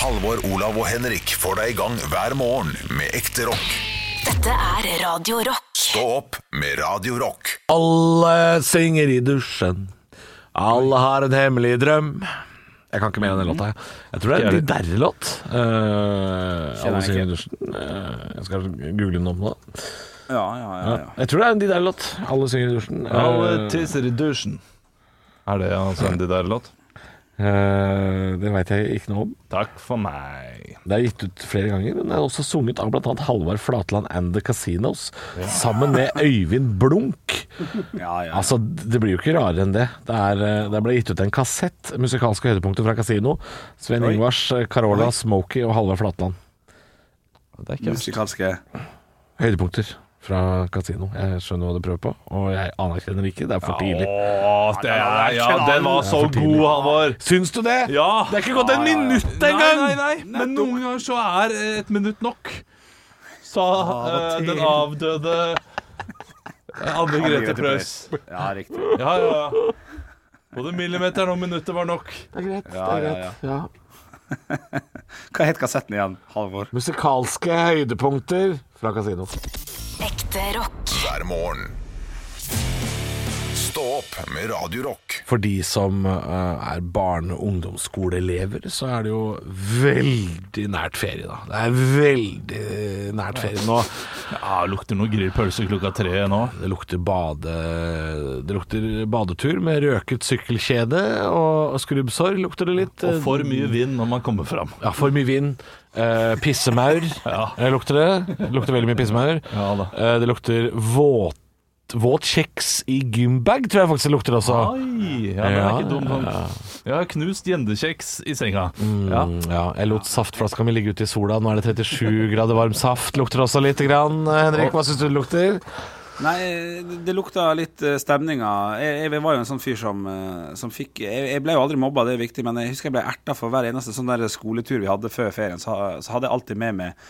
Halvor, Olav og Henrik får deg i gang hver morgen med ekte rock. Dette er Radio Rock. Stå opp med Radio Rock. Alle synger i dusjen. Alle har en hemmelig drøm. Jeg kan ikke mer enn den låta. jeg. Jeg tror det er en De Derre-låt. Uh, alle synger i dusjen. Uh, jeg skal google den opp nå. Ja, ja, ja. ja. Jeg tror det er en De Derre-låt. Alle synger i dusjen. Alle Eh, tisser i dusjen. Er det altså en de der låt? eh, det veit jeg ikke noe om. Takk for meg. Det er gitt ut flere ganger, men det er også sunget av bl.a. Halvard Flatland and The Casinos, sammen med Øyvind Blunk. ja, ja. Altså, Det blir jo ikke rarere enn det. Det, er, eh, det ble gitt ut en kassett, musikalske høydepunkter fra Casino. Sven Oi. Ingvars, eh, Carola, Smokey og Halvard Flatland. Det er Musikalske Høydepunkter fra Casino. Jeg skjønner hva du prøver på, og jeg anerkjenner ikke. Det er for tidlig. Åh, det er, ja, den var så god, Halvor. Syns du det? Ja. Det er ikke gått en minutt engang! nei, nei, nei. men noen ganger så er et minutt nok. Sa eh, den avdøde Anne Grete Preus. Ja, riktig. Ja, ja, ja. Både millimeteren og minuttet var nok. Det er greit. Det er ja, greit. Ja. Hva het kassetten igjen, Halvor? Musikalske høydepunkter fra Casino. Ekte rock. hver morgen. Stå opp med Radio Rock. For de som eh, er barne- og ungdomsskoleelever, så er det jo veldig nært ferie, da. Det er veldig nært ferie nå. Ja, Lukter noe grillpølse klokka tre nå. Det lukter bade Det lukter badetur med røket sykkelkjede og skrubbsår lukter det litt. Og for mye vind når man kommer fram. Ja, for mye vind. Uh, pissemaur Ja. eh, lukter det. Det lukter veldig mye pissemaur. Ja. Eh, det lukter våt Våt kjeks i gymbag, tror jeg faktisk det lukter også. Oi, ja, men det er ikke dumt. sånn. Jeg har knust gjendekjeks i senga. Ja. Mm, ja, jeg lot saftflaska mi ligge ute i sola. Nå er det 37 grader varm saft. Lukter også lite grann. Henrik, hva syns du det lukter? Nei, det lukta litt eh, stemninga. Jeg, jeg var jo en sånn fyr som, eh, som fikk jeg, jeg ble jo aldri mobba, det er viktig, men jeg husker jeg ble erta for hver eneste sånn der skoletur vi hadde før ferien. Så, så hadde jeg alltid med meg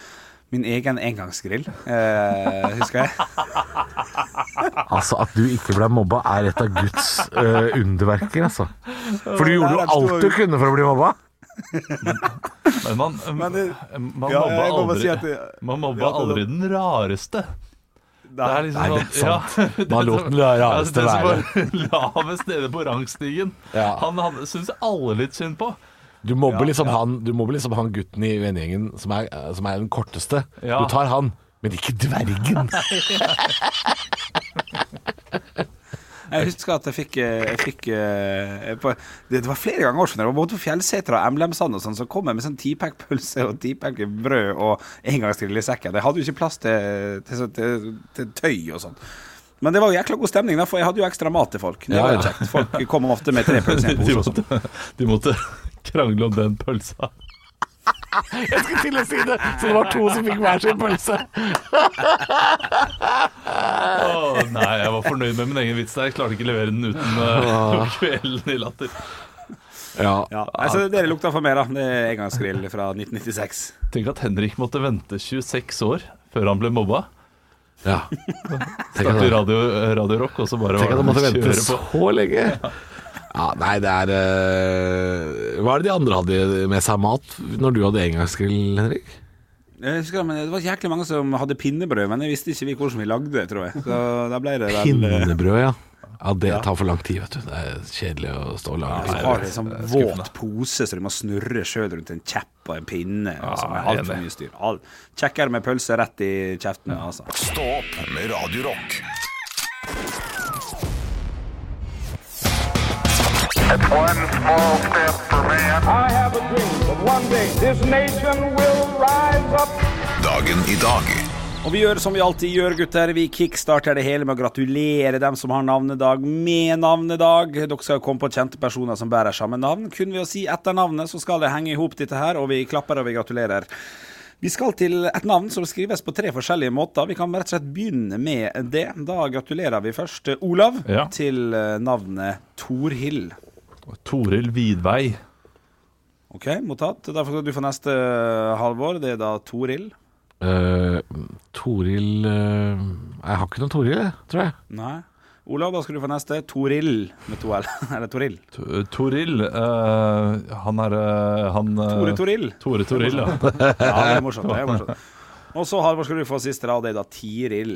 min egen engangsgrill, eh, husker jeg. Altså, At du ikke ble mobba, er et av Guds eh, underverker, altså. For du gjorde jo alt du kunne for å bli mobba. Men man, Men det- man Ja, mobba aldri, si det- man mobba Ja, det- aldri den rareste. Det er liksom Nei, det er sånn, sant. ja, Man lot den rareste det som være. var lavest nede på rangstigen. Ja. Han han syns alle litt synd på. Du mobber liksom, Han, du mobber liksom han gutten i vennegjengen som er, som er den korteste. Ja. Du tar han, men ikke dvergen. Jeg husker at jeg fikk, eh, jeg fikk eh, på, det, det var flere ganger skjønner du. Både på Fjellseter og Emlemsand og sånn, så kom jeg med sånn tipack-pølse og tipack brød og engangsgrill i sekken. Jeg hadde jo ikke plass til, til, så- til, til tøy og sånn. Men det var jo jækla god stemning, da, for jeg hadde jo ekstra mat til folk. Det Ja, var jo ja. kjekt. Folk kom ofte med tre pølser i en De pose og sånn. måtte, de måtte krangle om den pølsa. Jeg skulle til å si det, så det var to som fikk hver sin pølse. Åh, nei, jeg var fornøyd med min egen vits der. Jeg klarte ikke å levere den uten uh, kvelden i latter. Ja. Ja, altså, dere lukta for meg, da. Det er engangsgrill fra 1996. Tenk at Henrik måtte vente 26 år før han ble mobba. ja. Tenk Starte at, radio, radio Rock, og så bare tenk at han måtte vente så lenge. Ja, nei, det er øh, Hva er det de andre hadde med seg mat når du hadde engangsgrill, Henrik? Jeg husker, men Det var jæklig mange som hadde pinnebrød, men jeg visste ikke vi hvordan vi lagde det, tror jeg. Så da ble det vel Pinnebrød, ja. Ja, Det tar for lang tid, vet du. Det er kjedelig å stå og lage. Så har en sånn våt pose så du må snurre sjøl rundt en kjepp og en pinne. Ja, altfor enig. mye styr. All, kjekkere med pølse rett i kjeften. Altså. Stå opp med Radio Dagen i dag. Og vi gjør som vi alltid gjør, gutter. Vi kickstarter det hele med å gratulere dem som har navnedag med navnedag. Dere skal jo komme på kjente personer som bærer samme navn. Kun ved å si etter navnet, så skal det henge i hop dette her, og vi klapper og vi gratulerer. Vi skal til et navn som skrives på tre forskjellige måter. Vi kan rett og slett begynne med det. Da gratulerer vi først Olav Ja. til eh, navnet Torhild. Toril Vidvei. OK, mottatt. Derfor skal du få neste eh, halvår. Det er da Toril. Uh, Toril uh, Jeg har ikke noen Toril, tror jeg. Nei. Olav, da skal du få neste. Toril med to L. Eller Toril. To, Toril eh, Han er eh, han eh, Tore Toril. Tore Toril, ja. Ja, det er morsomt. Det er morsomt. Og så, Halvor, skal du få siste, rad. Det er da Tiril.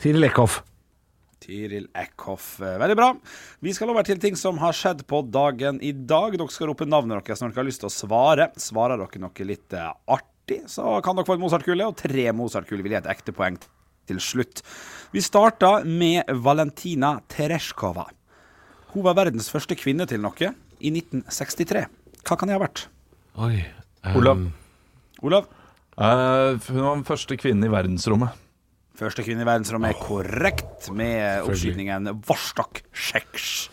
Tiril Eckhoff. Tiril Eckhoff. Veldig bra. Vi skal over til ting som har skjedd på dagen i dag. Dere skal rope navnet deres når dere har lyst til å svare. Svarer dere noe litt eh, artig, så kan dere få en Mozart-kule, og tre Mozart-kuler vil gi et ekte poeng til slutt. Vi starta med Valentina Tereshkova. Hun var verdens første kvinne til noe i 1963. Hva kan det ha vært? Oi. Olav. Olav? Uh, hun var den første kvinnen i verdensrommet. Første kvinne i verdensrommet er korrekt med oppskytingen Varstak 6.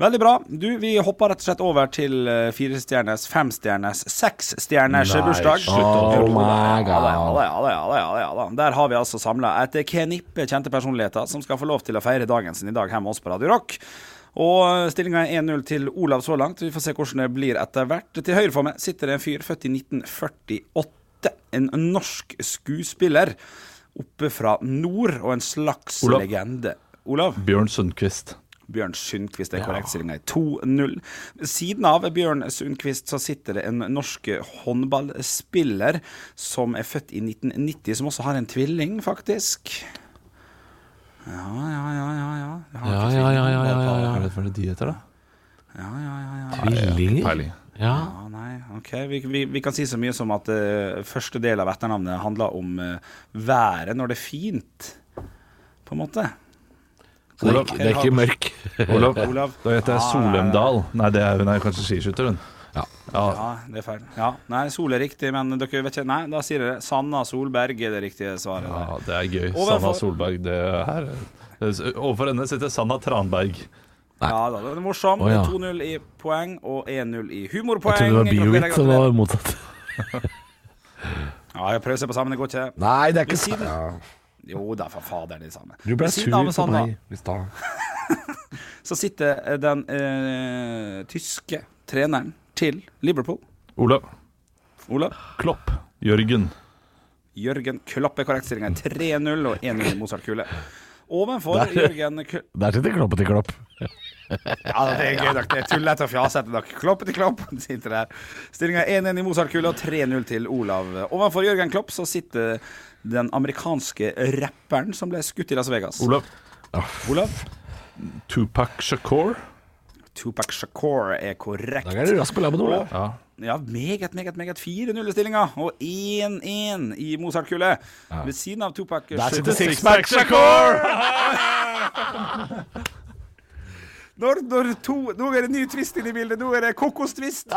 Veldig bra. Du, Vi hopper rett og slett over til eh, firestjerners, femstjerners, seksstjerners bursdag. Oh my god. Der har vi altså samla et knippe kjente personligheter som skal få lov til å feire dagen sin i dag hjemme hos oss på Radio Rock. Og stillinga er 1-0 til Olav så langt. Vi får se hvordan det blir etter hvert. Til høyre for meg sitter det en fyr født i 1948. En norsk skuespiller oppe fra nord, og en slags Olav. legende. Olav? Bjørn Sundquist. Bjørn Sundquist er korrekt. Stillinga er 2-0. Siden av Bjørn Sundquist så sitter det en norsk håndballspiller som er født i 1990, som også har en tvilling, faktisk. Ja, ja, ja, ja. ja. Ja, ja, ja, ja, ja, ja, ja. Hva er det de heter, da? ja, ja, ja, ja. Tvillinger? Ja. Ja, nei, ok. Vi, vi, vi kan si så mye som at uh, første del av etternavnet handler om uh, været når det er fint, på en måte. Så det er ikke, ikke mørk. Olav. Olav. Da heter jeg Ah, Solheimdal. Nei, det er hun er kanskje skiskytter, hun. Ja. Ja. Ja, det er feil. Ja, Nei, Sol er riktig, men dere vet ikke Nei, da sier dere Sanna Solberg er det riktige svaret. der. ja, det er gøy. Overfor- Sanna Solberg, det her Overfor henne sitter Sanna Tranberg. Ja da, det er morsom. Oh, ja. 2-0 i poeng og 1-0 i humorpoeng. Jeg trodde det var Biowit som var motsatt. Ja, jeg prøver å se på sammen, det går ikke. Nei, det er ikke siden- Ja. Jo da, for fader, det er det samme. Du ble sur på Sanna meg i stad. Så sitter den eh, tyske treneren til Liverpool, Olav. Olav. Klopp. Jørgen. Jørgen Klopp er korrekt. Stillinga er 3-0 og 1-0 i Mozart-kule. Ovenfor Der. Jørgen K Der sitter kloppet i klopp. Ja, det er gøy nok. Det er tullete og fjasete nok. Kloppeti klopp. Sitter der. Stillinga er 1-1 i Mozart-kula og 3-0 til Olav. Ovenfor Jørgen Klopp så sitter den amerikanske rapperen som ble skutt i Las Vegas. Olav. Olav. Tupac Shakur. Tupac Shakur er korrekt. Da er du rask på labben, Ole. Ja. Ja, meget, meget, meget 4-0 i stillinga. Og 1-1 i Mozart-kule. Ved siden av Tupac Der sitter Shakur- Sixpack Shakur! Når, når to, nå er det ny twist inn i bildet. Nå er det kokostvist.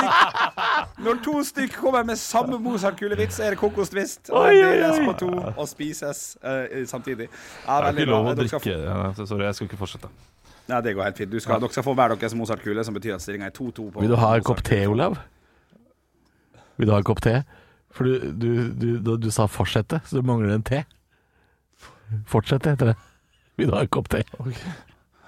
Når to stykk, når stykk kommer med samme Mozart-kulevits, er det kokostvist. Og deles på to og spises uh, samtidig. Ja, Det er ikke lov å drikke. få- Ja, sorry, jeg skal ikke fortsette. Nei, det går helt fint. Du skal, Dere skal få hver deres Mozart-kule, som betyr at stillinga er 2-2. Vil du ha en kopp te, Olav? Vil du ha en kopp te? For du, du, du, du, du sa 'fortsette', så du mangler en te. Fortsette heter det. Vil du ha en kopp te? Er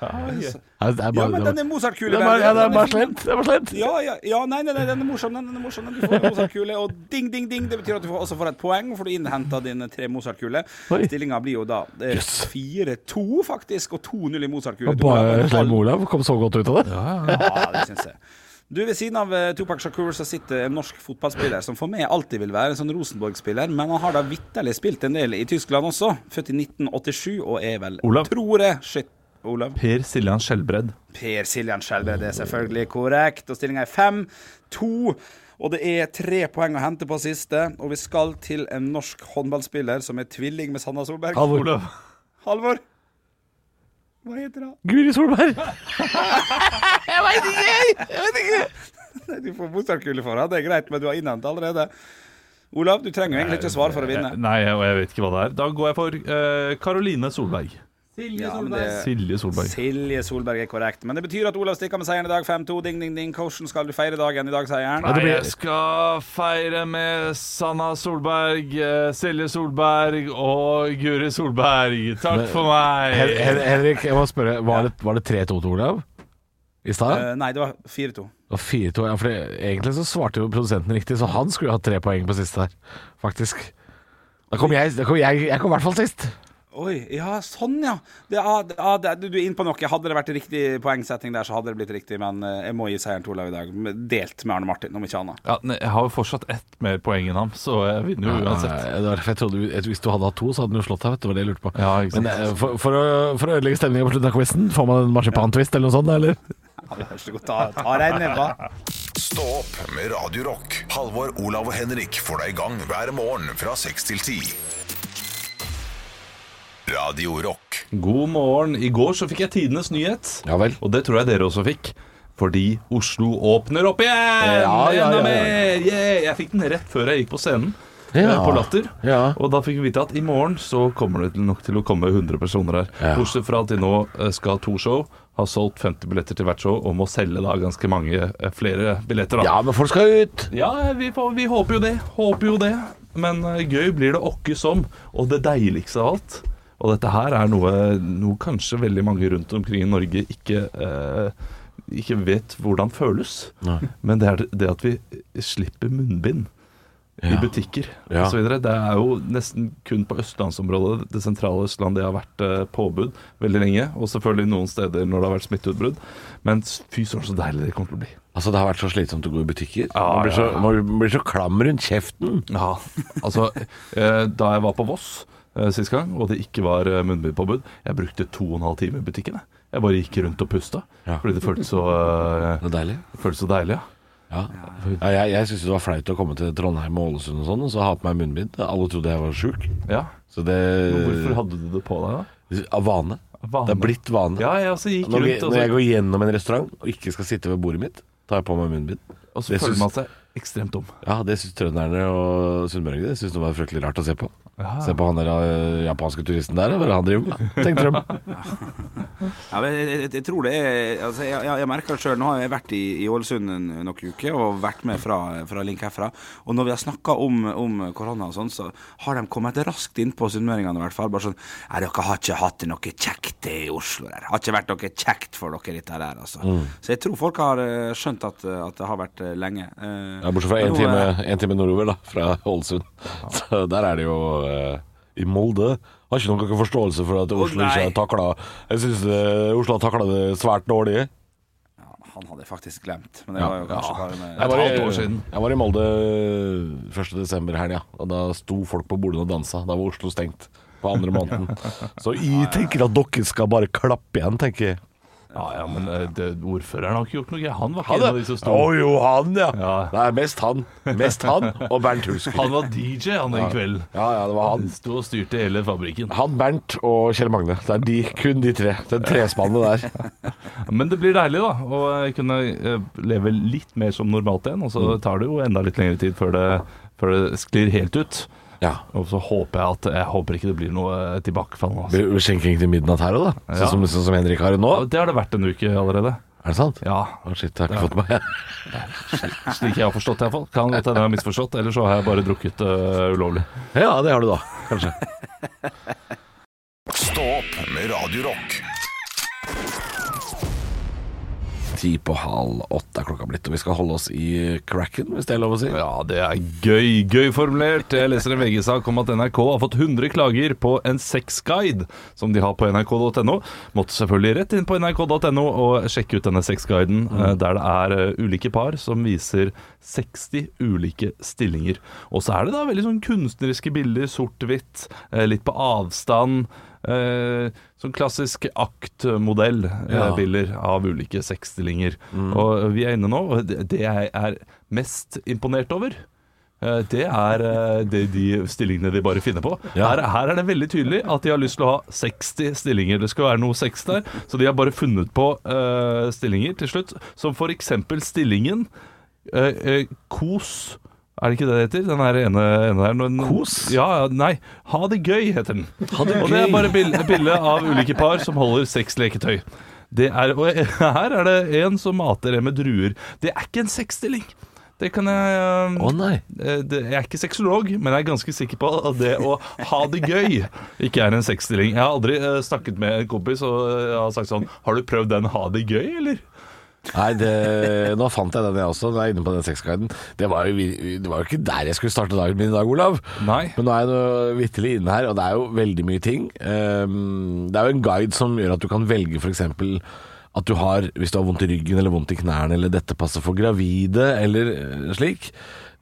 Ja, bare, men den er Mozart-kule. ja, det er bare fin. slemt. Det er bare slemt. Ja, ja, ja, nei, nei, nei, den er morsom. Den, den er morsom. Du får en Mozart-kule, og ding, ding, ding. Det betyr at du får, også får et poeng, for du innhenta dine tre Mozart-kuler. Oi. Stillinga blir jo da eh, Yes. 4-2, faktisk, og 2-0 i Mozart-kule. Bare En slem Olav kom så godt ut av det. Ja, det syns jeg. Du, Ved siden av eh, Tupac Shakur så sitter en norsk fotballspiller som for meg alltid vil være en sånn Rosenborg-spiller, men han har da vitterlig spilt en del i Tyskland også. Født i 1987 og er vel, Olav. tror jeg Shit, Olav. Per Siljan Skjelbred. Per Siljan Skjelbred er selvfølgelig korrekt. Og stillinga er 5-2. Og det er tre poeng å hente på siste. Og vi skal til en norsk håndballspiller som er tvilling med Sanna Solberg. Halvor. Olav. Halvor. Hva heter han? Guri Solberg. Jeg vet Nei, Du får Mozart-kule for det. det er greit, men du har innhentet allerede. Olav, du trenger jo egentlig ikke svar for å vinne. Nei, og jeg vet ikke hva det er. Da går jeg for Karoline uh, Solberg. Ja, det- Silje Solberg. Silje Solberg er korrekt. Men det betyr at Olav stikker med seieren i dag. 5-2. Ding, ding, ding. Hvordan skal du feire dagen i dag, seieren? Nei, jeg skal feire med Sanna Solberg, eh, Silje Solberg og Guri Solberg. Takk for meg. Hen- Hen- Henrik, jeg må spørre, var det, var det 3-2 til Olav? I stad? Uh, nei, det var 4-2. Det var 4-2, ja, for det, egentlig så svarte jo produsenten riktig, så han skulle jo hatt tre poeng på siste der, faktisk. Da kom jeg, da kom jeg, jeg kom i hvert fall sist. Oi, ja, sånn ja. Det, ja, det, ja det, du, du er inne på noe. Hadde det vært riktig poengsetting der, så hadde det blitt riktig. Men eh, jeg må gi seieren til Olav i dag. Delt med Arne Martin, om ikke annet. Ja, nei, jeg har jo fortsatt ett mer poeng enn ham, så jeg vinner jo uansett. Nei, det var jeg trodde jeg- Hvis du hadde hatt to, så hadde du slått deg. Vet du, det var det jeg lurte på. Ja. Men eh, for, for, å, for å ødelegge stemningen på slutten av quizen, får man en marsipantvist eller noe sånt? eller? Ja, vær så god, ta, ta deg en nebba. Stå opp med Radio Rock. Halvor, Olav og Henrik får deg i gang hver morgen fra 6 til 10. Radio Rock. God morgen. I går så fikk jeg tidenes nyhet. Ja vel. Og det tror jeg dere også fikk. Fordi Oslo åpner opp igjen! Ja, ja, Enda ja, ja. mer! Yeah! Jeg fikk den rett før jeg gikk på scenen. Ja. eh, På Latter. Ja. Og da fikk vi vite at i morgen så kommer det nok til å komme 100 personer her. Ja. Bortsett fra at de nå eh, skal ha to show, har solgt 50 billetter til hvert show og må selge da ganske mange eh, flere billetter. da Ja, men folk skal ut! Ja, vi, får, vi håper jo det. Håper jo det. Men gøy blir det åkke som. Og det deiligste av alt Og dette her er noe, noe kanskje veldig mange rundt omkring i Norge ikke, eh, ikke vet hvordan føles. Nei. Men det er det at vi slipper munnbind. I butikker Ja. osv. Det er jo nesten kun på østlandsområdet, det sentrale Østlandet, det har vært eh, påbud veldig lenge. Og selvfølgelig noen steder når det har vært smitteutbrudd. Men fy søren, så deilig det kommer til å bli. Altså, Det har vært så slitsomt å gå i butikker. Ja, man, blir så, ja, ja. man blir så klam rundt kjeften. Ja, altså eh, Da jeg var på Voss eh, sist gang, og det ikke var eh, munnbindpåbud Jeg brukte to og en halv time i butikken. Jeg, jeg bare gikk rundt og pusta, Ja. fordi det føltes så, uh, deilig. føltes så deilig. Ja. Ja. Ja, jeg jeg syntes det var flaut å komme til Trondheim og Ålesund og sånn, og så ha på meg munnbind. Alle trodde jeg var sjuk. ja. Så det Hvorfor hadde du det på deg, da? Av vane. Vane. Det er blitt vane. Ja, jeg Når, rundt, og når jeg går gjennom en restaurant og ikke skal sitte ved bordet mitt, tar jeg på meg munnbind. og så det føler synes, man seg ekstremt dum. Ja, det syns trønderne og sunnmøringene Det syns det var fryktelig rart å se på. Ja. Se på han der eh, japanske turisten der, hva er det han driver med? Tenkte de. Ja, men jeg, jeg, jeg tror det er altså, Jeg, jeg, jeg merker det sjøl. Nå har jeg vært i, i Ålesund en- noen uker og vært med fra, fra Link herfra. Og når vi har snakka om, om korona og sånn, så har de kommet raskt innpå sunnmøringene i hvert fall. Bare sånn Nei, dere har ikke hatt det noe kjekt i Oslo der. Har ikke vært noe kjekt for dere, dette der, altså. Så jeg tror folk har eh, skjønt at, at det har vært eh, lenge. Eh, Ja, bortsett fra én time, eh, en time nordover, da, fra Ålesund. Så der er det jo eh, I Molde har ikke noen forståelse for at Oslo ikke har takla Jeg syns Oslo har takla det svært dårlig. Han hadde jeg faktisk glemt. Men det Ja, var jo kanskje ja. bare med Jeg Et var, halvt år i, siden. jeg var i Molde 1. desember-helga, og da sto folk på bordene og dansa. Da var Oslo stengt på andre måneden. Så jeg tenker at dere skal bare klappe igjen, tenker jeg. Ja, ja, men eh, det, ordføreren har ikke gjort noe. Han var ikke Han, en av de som Å sto jo, han, ja. Ja. Det er mest han. Mest han og Bernt Husky Han var DJ han den kvelden. Ja, ja, det var han. Han sto og styrte hele fabrikken. Han, Bernt og Kjell Magne. Det er de, kun de tre. Den trespannet der. Men det blir deilig da å eh, kunne eh, leve litt mer som normalt igjen. Og så Mm. tar det jo enda litt lengre tid før det, før det sklir helt ut. Ja. Og så håper jeg at Jeg håper ikke det blir noe eh, tilbakefall. Altså. Blir Skjenking til midnatt her òg, da? Ja. Sånn som, sånn som Henrik har det nå? Ja, Det har det vært en uke allerede. Er det sant? Ja, Oh, shit, jeg har ikke fått med meg Slik jeg har forstått det iallfall. Kan godt hende jeg har misforstått, eller så har jeg bare drukket uh, ulovlig. Ja, det har du da, kanskje. Stå opp med Radio Ti på halv åtte er klokka blitt, og vi skal holde oss i cracken, hvis det er lov å si. Ja, det er gøy. Gøy formulert. Jeg leser en VG-sak om at NRK har fått 100 klager på en sexguide som de har på nrk.no. Måtte selvfølgelig rett inn på nrk.no og sjekke ut denne sexguiden, mm. der det er eh, ulike par som viser 60 ulike stillinger. Og så er det da veldig sånn kunstneriske bilder, sort-hvitt, eh, litt på avstand. Eh, sånn klassisk aktmodell-bilder av ulike sexstillinger. Og vi er inne nå, og det, jeg er mest imponert over eh, det er eh, det, de stillingene de bare finner på. Ja. Her, her er det veldig tydelig at de har lyst til å ha 60 stillinger. Det skal være noe sex der. Så de har bare funnet på uh, stillinger til slutt, som eksempel stillingen uh, uh, Kos. Er det ikke det det heter? Den her ene, ene. Når den- Kos? Ja, nei. Ha det gøy, heter den. Ha det Og det er bare bilde, bilde av ulike par som holder sexleketøy. Det er, og her er det en som mater en med druer. Det er ikke en sexstilling. Det kan jeg um, Å nei. eh, det, Jeg er ikke sexolog, men jeg er ganske sikker på at det å ha det gøy ikke er en sexstilling. Jeg har aldri eh, snakket med en kompis og eh, har sagt sånn Har du prøvd den ha det gøy, eller? Nei, det, nå fant jeg den jeg også. Nå er jeg inne på den sexguiden. Det var, jo, det var jo ikke der jeg skulle starte dagen min i dag, Olav. Nei. Men nå er jeg vitterlig inne her, og det er jo veldig mye ting. Ehm, det er jo en guide som gjør at du kan velge f.eks. at du har, hvis du har vondt i ryggen eller vondt i knærne, eller dette passer for gravide, eller eh, slik.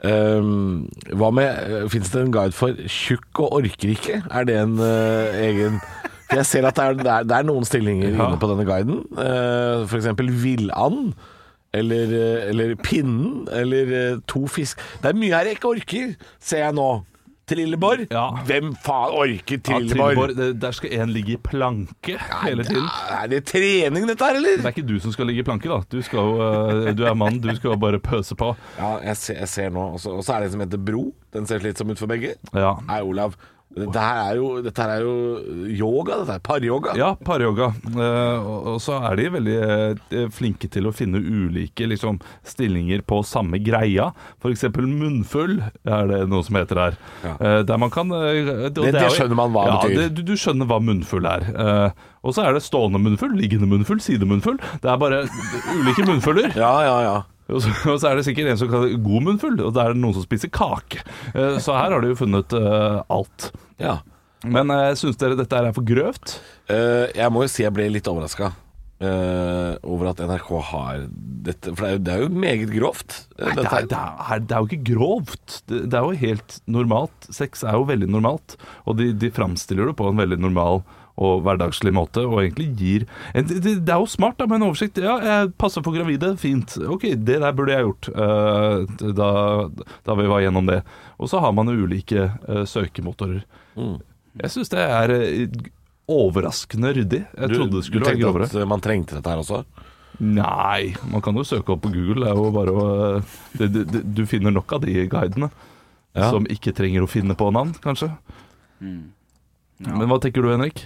Um, hva med Fins det en guide for tjukk og orker ikke? Er det en uh, egen Jeg ser at det er, det er, det er noen stillinger Ja. inne på denne guiden. Uh, F.eks. villand. Eller, eh, eller pinnen. Eller eh, to fisk. Det er mye her jeg ikke orker, ser jeg nå. Trilleborg? Ja. Hvem faen orker Ja. Trilleborg, det- der skal en ligge i planke hele tiden. Ja, er det trening, dette her, eller? Det er ikke du som skal ligge i planke, da. Du, skal eh, du er mann, du skal bare pøse på. Ja, jeg ser, jeg ser nå. Og så er det en som heter Bro. Den ser litt ut for begge. Ja. Nei, Olav. Dette er jo, dette er jo yoga, dette er paryoga. Ja, paryoga. Eh, og, og så er de veldig eh, flinke til å finne ulike liksom, stillinger på samme greia. F.eks. munnfull er det noe som heter her. Ja. Eh, der man kan det, Det- det er skjønner man hva ja, betyr. Det, du, du skjønner hva munnfull er. Eh, og så er det stående munnfull, liggende munnfull, sidemunnfull. Det er bare ulike munnfuller. Ja, ja, ja. Og så, og så er det sikkert en som kaller god munnfull, og det er noen som spiser kake. Eh, så her har de jo funnet uh, alt. Ja. Men uh, syns dere dette er for grøvt? Uh, jeg må jo si jeg ble litt overraska over at NRK har dette. For det er jo, det er jo meget grovt. eh, Nei, det, er, det, er, det er jo ikke grovt. Det, er jo helt normalt. Sex er jo veldig normalt, og de, de framstiller det på en veldig normal og hverdagslig måte, og egentlig gir en, det, det er jo smart da, med en oversikt. Ja, jeg passer for gravide, fint. Ok, det der burde jeg gjort uh, da, da vi var gjennom det. Og så har man jo ulike uh, søkemotorer. Mm. Jeg syns det er eh, overraskende ryddig. Jeg Du, trodde det skulle være grovere. Du tenkte at man trengte dette her også? Nei, man kan jo søke opp på Google. Det er jo bare å det, det, det, Du finner nok av de guidene Ja. som ikke trenger å finne på navn, kanskje. Men hva tenker du, Henrik?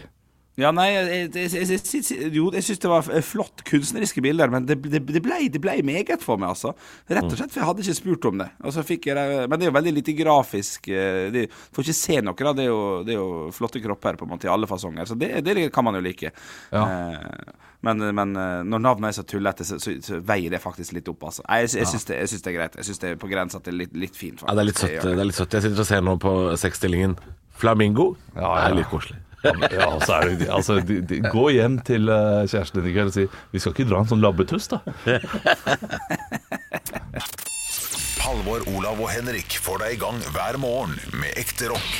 Ja, nei, jeg, jeg, jeg, jo, jeg syns det var flott kunstneriske bilder, men det, det, det, ble, det ble meget for meg, altså. Rett og slett, for jeg hadde ikke spurt om det. Og så fikk jeg Men det er jo veldig lite grafisk. eh, Det, får ikke se noe, da. Det er, jo, det er jo flotte kropper på en måte i alle fasonger, så det, det kan man jo like. Ja. Eh, men, men eh, når navnet er så tullete, så, så, så veier det faktisk litt opp, altså. Jeg, jeg, syns det, jeg syns det er greit. Jeg syns det er på grensa til litt, litt fint. Ja, det er litt søtt. Det er litt søtt. Jeg sitter og ser nå på sexstillingen Flamingo. Ja, Det ja. er litt koselig. Ja, så er det, altså, de, de, Gå hjem til eh, kjæresten din i kveld og si Vi skal ikke dra en sånn labbetuss, da. Halvor, Olav og Henrik får deg i gang hver morgen med ekte rock.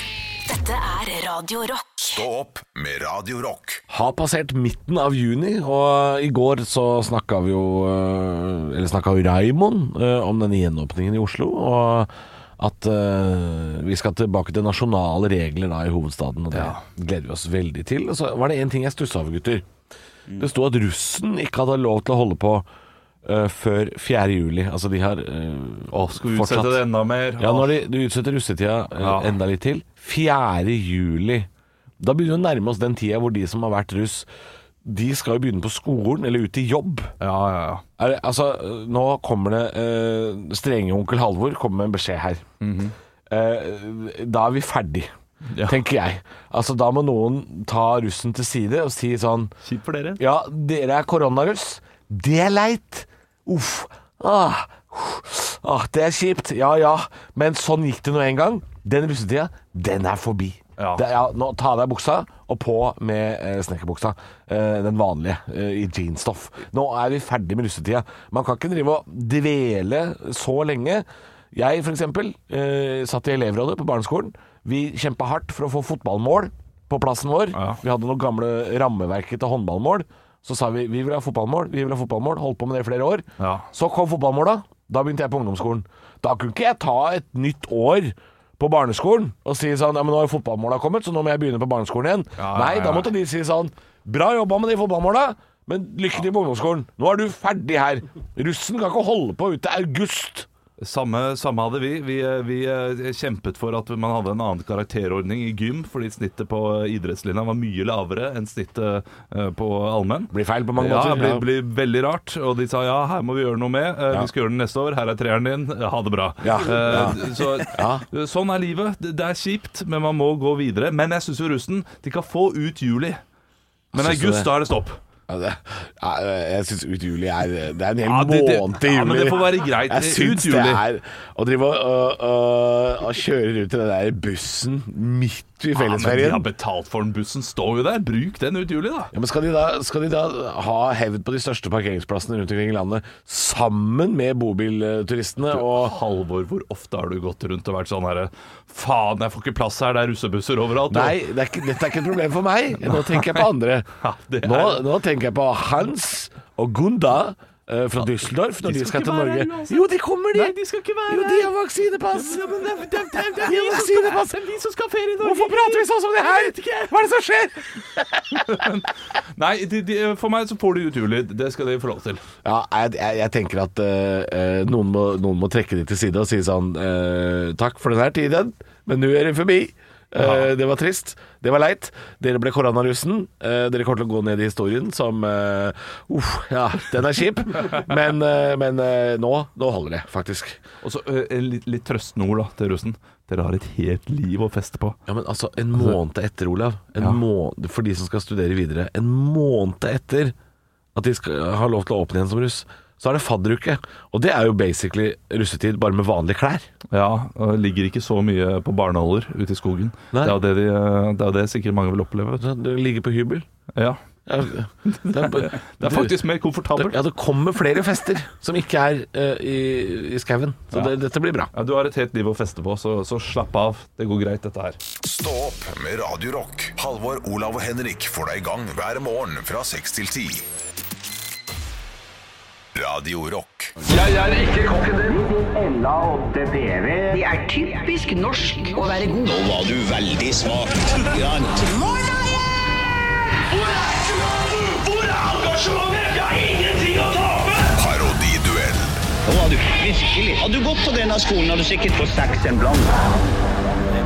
Dette er Radio Rock. Stå opp med Radio Rock. Har passert midten av juni, og i går så snakka vi jo øh, Eller snakka jo Raimond øh, om denne gjenåpningen i Oslo, og at uh, vi skal tilbake til nasjonale regler da i hovedstaden, og det gleder vi oss veldig til. Og så var det én ting jeg stussa over, gutter. Det sto at russen ikke hadde lov til å holde på uh, før 4. juli. Altså de har Å, skal vi fortsatt- utsette det enda mer? Ja, når de, du utsetter russetida Ja. enda litt til. 4. juli. Da begynner vi å nærme oss den tida hvor de som har vært russ, de skal jo begynne på skolen eller ut i jobb. Ja, ja, ja. Er, altså, nå kommer det eh, Strenge onkel Halvor kommer med en beskjed her. eh, da er vi ferdig, Ja. tenker jeg. Altså, da må noen ta russen til side og si sånn Kjipt for dere. ja, dere er koronaruss. Det er leit. Uff. Ah. ah, det er kjipt. Ja ja. Men sånn gikk det nå en gang. Den russetida, den er forbi. Ja. Det, ja, nå Ta av deg buksa, og på med eh, snekkerbuksa. Eh, den vanlige, eh, i jeansstoff. Nå er vi ferdig med russetida. Man kan ikke drive og dvele så lenge. Jeg for eksempel eh, satt i elevrådet på barneskolen. Vi kjempa hardt for å få fotballmål på plassen vår. Ja. Vi hadde noen gamle rammeverket til håndballmål. Så sa vi vi vil ha fotballmål, vi vil ha fotballmål. Holdt på med det i flere år. Ja. Så kom fotballmåla. Da begynte jeg på ungdomsskolen. Da kunne ikke jeg ta et nytt år på barneskolen og si sånn Ja, men nå har jo fotballmåla kommet, så nå må jeg begynne på barneskolen igjen. Ja, Nei, ja, da måtte de si sånn Bra jobba med de fotballmåla, men lykke til på ungdomsskolen. Nå er du ferdig her. Russen kan ikke holde på ut til august. Samme, samme hadde vi. Vi, eh, vi eh, kjempet for at man hadde en annen karakterordning i gym, fordi snittet på eh, idrettslinja var mye lavere enn snittet på allmenn. Blir feil på mange Ja, måter. det blir, blir veldig rart. Og de sa ja, her må vi gjøre noe med. Ja. Vi skal gjøre det neste år. Her er treeren din. Ha det bra. Ja. Så, Ja. Sånn er livet. Det, er kjipt, men man må gå videre. Men jeg syns jo russen De kan få ut juli. Men august, da er det stopp. Jeg syns Ut juli er Det er en hel Ja, det- det- måned til juli. ja, men det får være greit. Jeg syns det er Å drive og, og, og, og kjøre rundt i den der bussen midt i Ja, men de har betalt for den bussen. Står jo der. Bruk den ut juli, da. ja, men skal de, da, skal de da ha hevd på de største parkeringsplassene rundt omkring i landet sammen med bobilturistene og Halvor, hvor ofte har du gått rundt og vært sånn herre Faen, jeg får ikke plass her, det er russebusser overalt. og- Nei, det er ikke, dette er ikke et problem for meg. Nå tenker jeg på andre. Ja, er- Nå, nå tenker jeg på Hans og Gunda fra Düsseldorf når de skal, til Norge. Jo, de kommer, de. Nei, de skal ikke være jo, de har vaksinepass. Ja, men det, er- det, det, det, De vi som skal- ha ferie i Norge. Hvorfor prater vi sånn som det her? Hva er det som skjer? Nei, for meg så får de uturlyd. Det skal de lov til. Ja, jeg, tenker at eh, eh, noen, må, trekke de til side og si sånn eh, Takk for denne tiden, men nå er det forbi. Eh, det var trist. Det var leit. Dere ble koronarussen. Eh, dere kommer til å gå ned i historien som uh, Uff, ja, den er kjip. Men, eh, men eh, nå, nå holder det, faktisk. Og så eh, litt, litt trøstende ord da, til russen. Dere har et helt liv å feste på. Ja, men altså, en måned etter, Olav. En Ja. måned, for de som skal studere videre. En måned etter at de skal ha lov til å åpne igjen som russ, så er det fadderuke. Og det er jo basically russetid, bare med vanlige klær. Ja, og det ligger ikke så mye på barneholder ute i skogen. Nei. Det er jo det, de, det er det sikkert mange vil oppleve. Det ligger på hybel. Ja, Ja, det, er, Det er faktisk mer komfortabelt. Ja, det kommer flere fester som ikke er uh, i, i skauen. Så Ja. det, dette blir bra. Ja, du har et helt liv å feste på, så, så slapp av. Det går greit, dette her. Stå opp med Radio Rock. Halvor, Olav og Henrik får deg i gang hver morgen fra 6 til 10. Radio Rock. Det er typisk norsk å være god. Nå var du veldig smak. engasjementet? Hvor er engasjementet? Jeg har ingenting å tape! Parodiduell. Nå var du virkelig. Hadde du gått på denne skolen, hadde du sikkert fått seks en blant.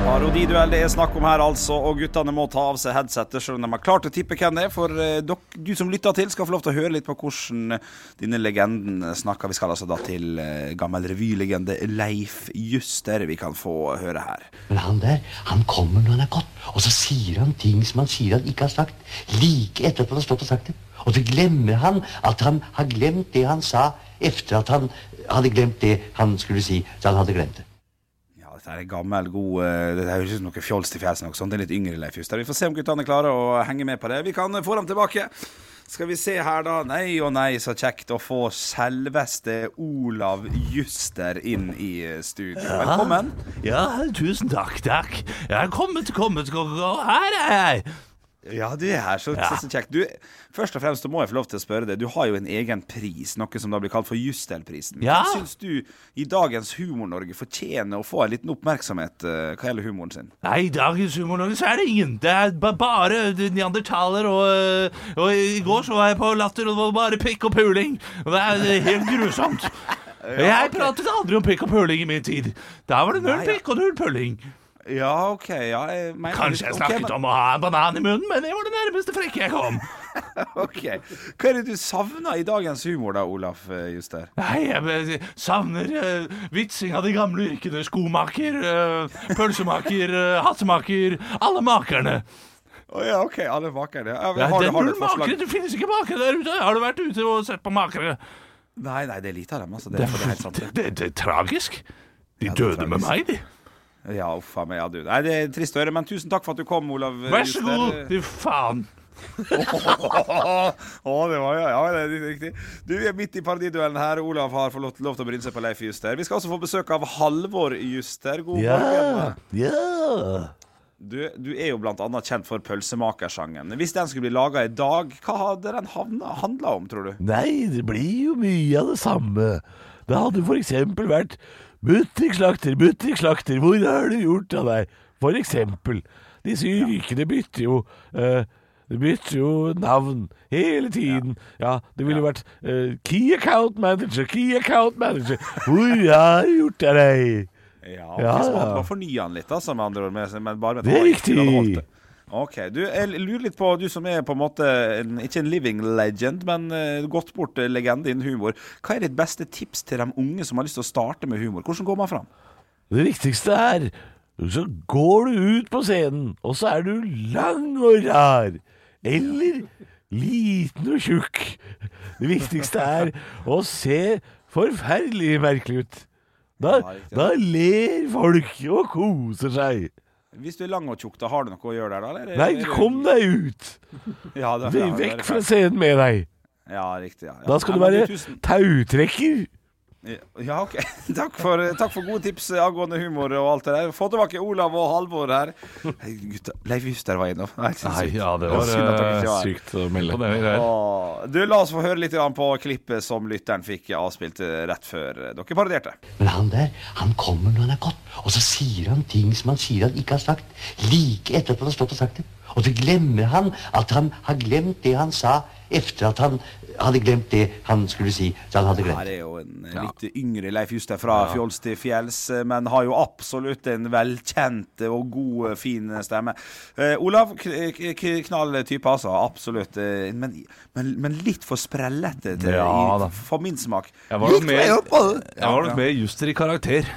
Parodiduell det er snakk om her, altså. Og guttene må ta av seg headsetet selv om de har klart å tippe hvem det er. For eh, dok, du som lytter til, skal få lov til å høre litt på hvordan denne legenden snakker. Vi skal altså da til eh, gammel revylegende Leif Juster. Vi kan få høre her. Men han der, han kommer når han er gått, og så sier han ting som han sier han ikke har sagt, like etter at han har stått og sagt det. Og så glemmer han at han har glemt det han sa, etter at han hadde glemt det han skulle si, så han hadde glemt det. Dette er gammel, god eh, Det høres ut som noe fjols til fjeset. Sånt. Det er litt yngre Leif Juster. Vi får se om guttene klarer å henge med på det. Vi kan få dem tilbake. Skal vi se her, da. Nei og nei, så kjekt å få selveste Olav Juster inn i eh, studio. Velkommen. Ja, tusen takk, takk. Jeg er kommet, kommet, og her er jeg. Ja, du er her. Så, ja. så kjekt. Du, først og fremst må jeg få lov til å spørre deg. Du har jo en egen pris, noe som da blir kalt for Justelprisen. Ja. Syns du i dagens Humor-Norge fortjener å få en liten oppmerksomhet uh, hva gjelder humoren sin? Nei, i dagens humornorge så er det ingen. Det er ba bare neandertaler, og, og i går så var jeg på Latter, og det var bare pikk og puling. Og det er helt grusomt. Jeg pratet aldri om pikk og puling i min tid. Da var det null ja. pikk og null puling. Ja, OK. Ja, jeg mener Kanskje jeg snakket snakket men- om å ha en banan i munnen, men det var det nærmeste frekke jeg kom. Ok. Hva er det du savner i dagens humor, da, Olaf eh, Juster? Nei, jeg savner uh, vitsing av de gamle yrkene. Skomaker, uh, pølsemaker, uh, hattemaker. Alle makerne. Å ja, OK. Alle makerne. Ja, har, det er null makere. Det finnes ikke makere der ute. Har du vært ute og sett på makere? Nei, nei, det er lite av dem. Altså. Det, er, det er helt sant. Det, det, det er tragisk. De Ja, døde tragisk. med meg, de. Ja, uff a meg. Ja, du. Nei, det er trist å høre, men tusen takk for at du kom, Olav. Vær så god, du faen. Å, det var ja, ja, det er riktig. Du er midt i paradiduellen her. Olav har fått lov, til å bryne seg på Leif Juster. Vi skal også få besøk av Halvor Juster. God morgen. Yeah. Du, du er jo annet kjent for pølsemakersangen. Hvis den skulle bli laga i dag, hva hadde den handla om, tror du? Nei, det blir jo mye av det samme. Det hadde eksempel vært Buttrikkslakter, buttrikkslakter, hvor har du gjort av deg? For eksempel. Disse yrkene bytter jo eh, det bytter jo navn hele tiden. Ja, det ville vært uh, Key Account Manager, Key Account Manager. Hvor har du gjort av deg? Ja, Ja, Hvis man hadde fornya den litt, altså, med andre ord. Men bare med Det er riktig. Ok, du, Jeg lurer litt på, du som er på en måte en, ikke en living legend, men uh, gått bort uh, legende innen humor. Hva er ditt beste tips til de unge som har lyst til å starte med humor? Hvordan går man fram? Det viktigste er Så går du ut på scenen, og så er du lang og rar. Eller liten og tjukk. Det viktigste er å se forferdelig merkelig ut. Da, da ler folk og koser seg. Hvis du er lang og tjukk, da har du noe å gjøre der, da? Eller? Nei, kom deg ut! Ja, det, Vekk fra scenen med deg. Ja, riktig. Ja. Da skal du være tautrekker. Ja, ok. Takk for, takk for gode tips angående humor og alt det der. Få tilbake Olav og Halvor her. Hey, Gutta, Leif Juster var innom. Nei, Nei, ja, det var eh, var. Sykt å melde. Du, La oss få høre litt på klippet som lytteren fikk avspilt rett før dere parodierte. Men han der, han kommer når han er gått, og så sier han ting som han sier han ikke har sagt, like etter at han har stått og sagt det. Og så glemmer han at han har glemt det han sa etter at han hadde glemt det han skulle si, så han hadde Her glemt. er jo en litt litt yngre Leif Juster fra fjols til fjells, eh, men har jo absolutt en velkjent og god, fin stemme. Uh, Olav, knall type, altså. Absolutt. eh, Men, men, men litt for sprellete Ja for min smak. Jeg var nok mer, jeg var nok mer juster i karakter.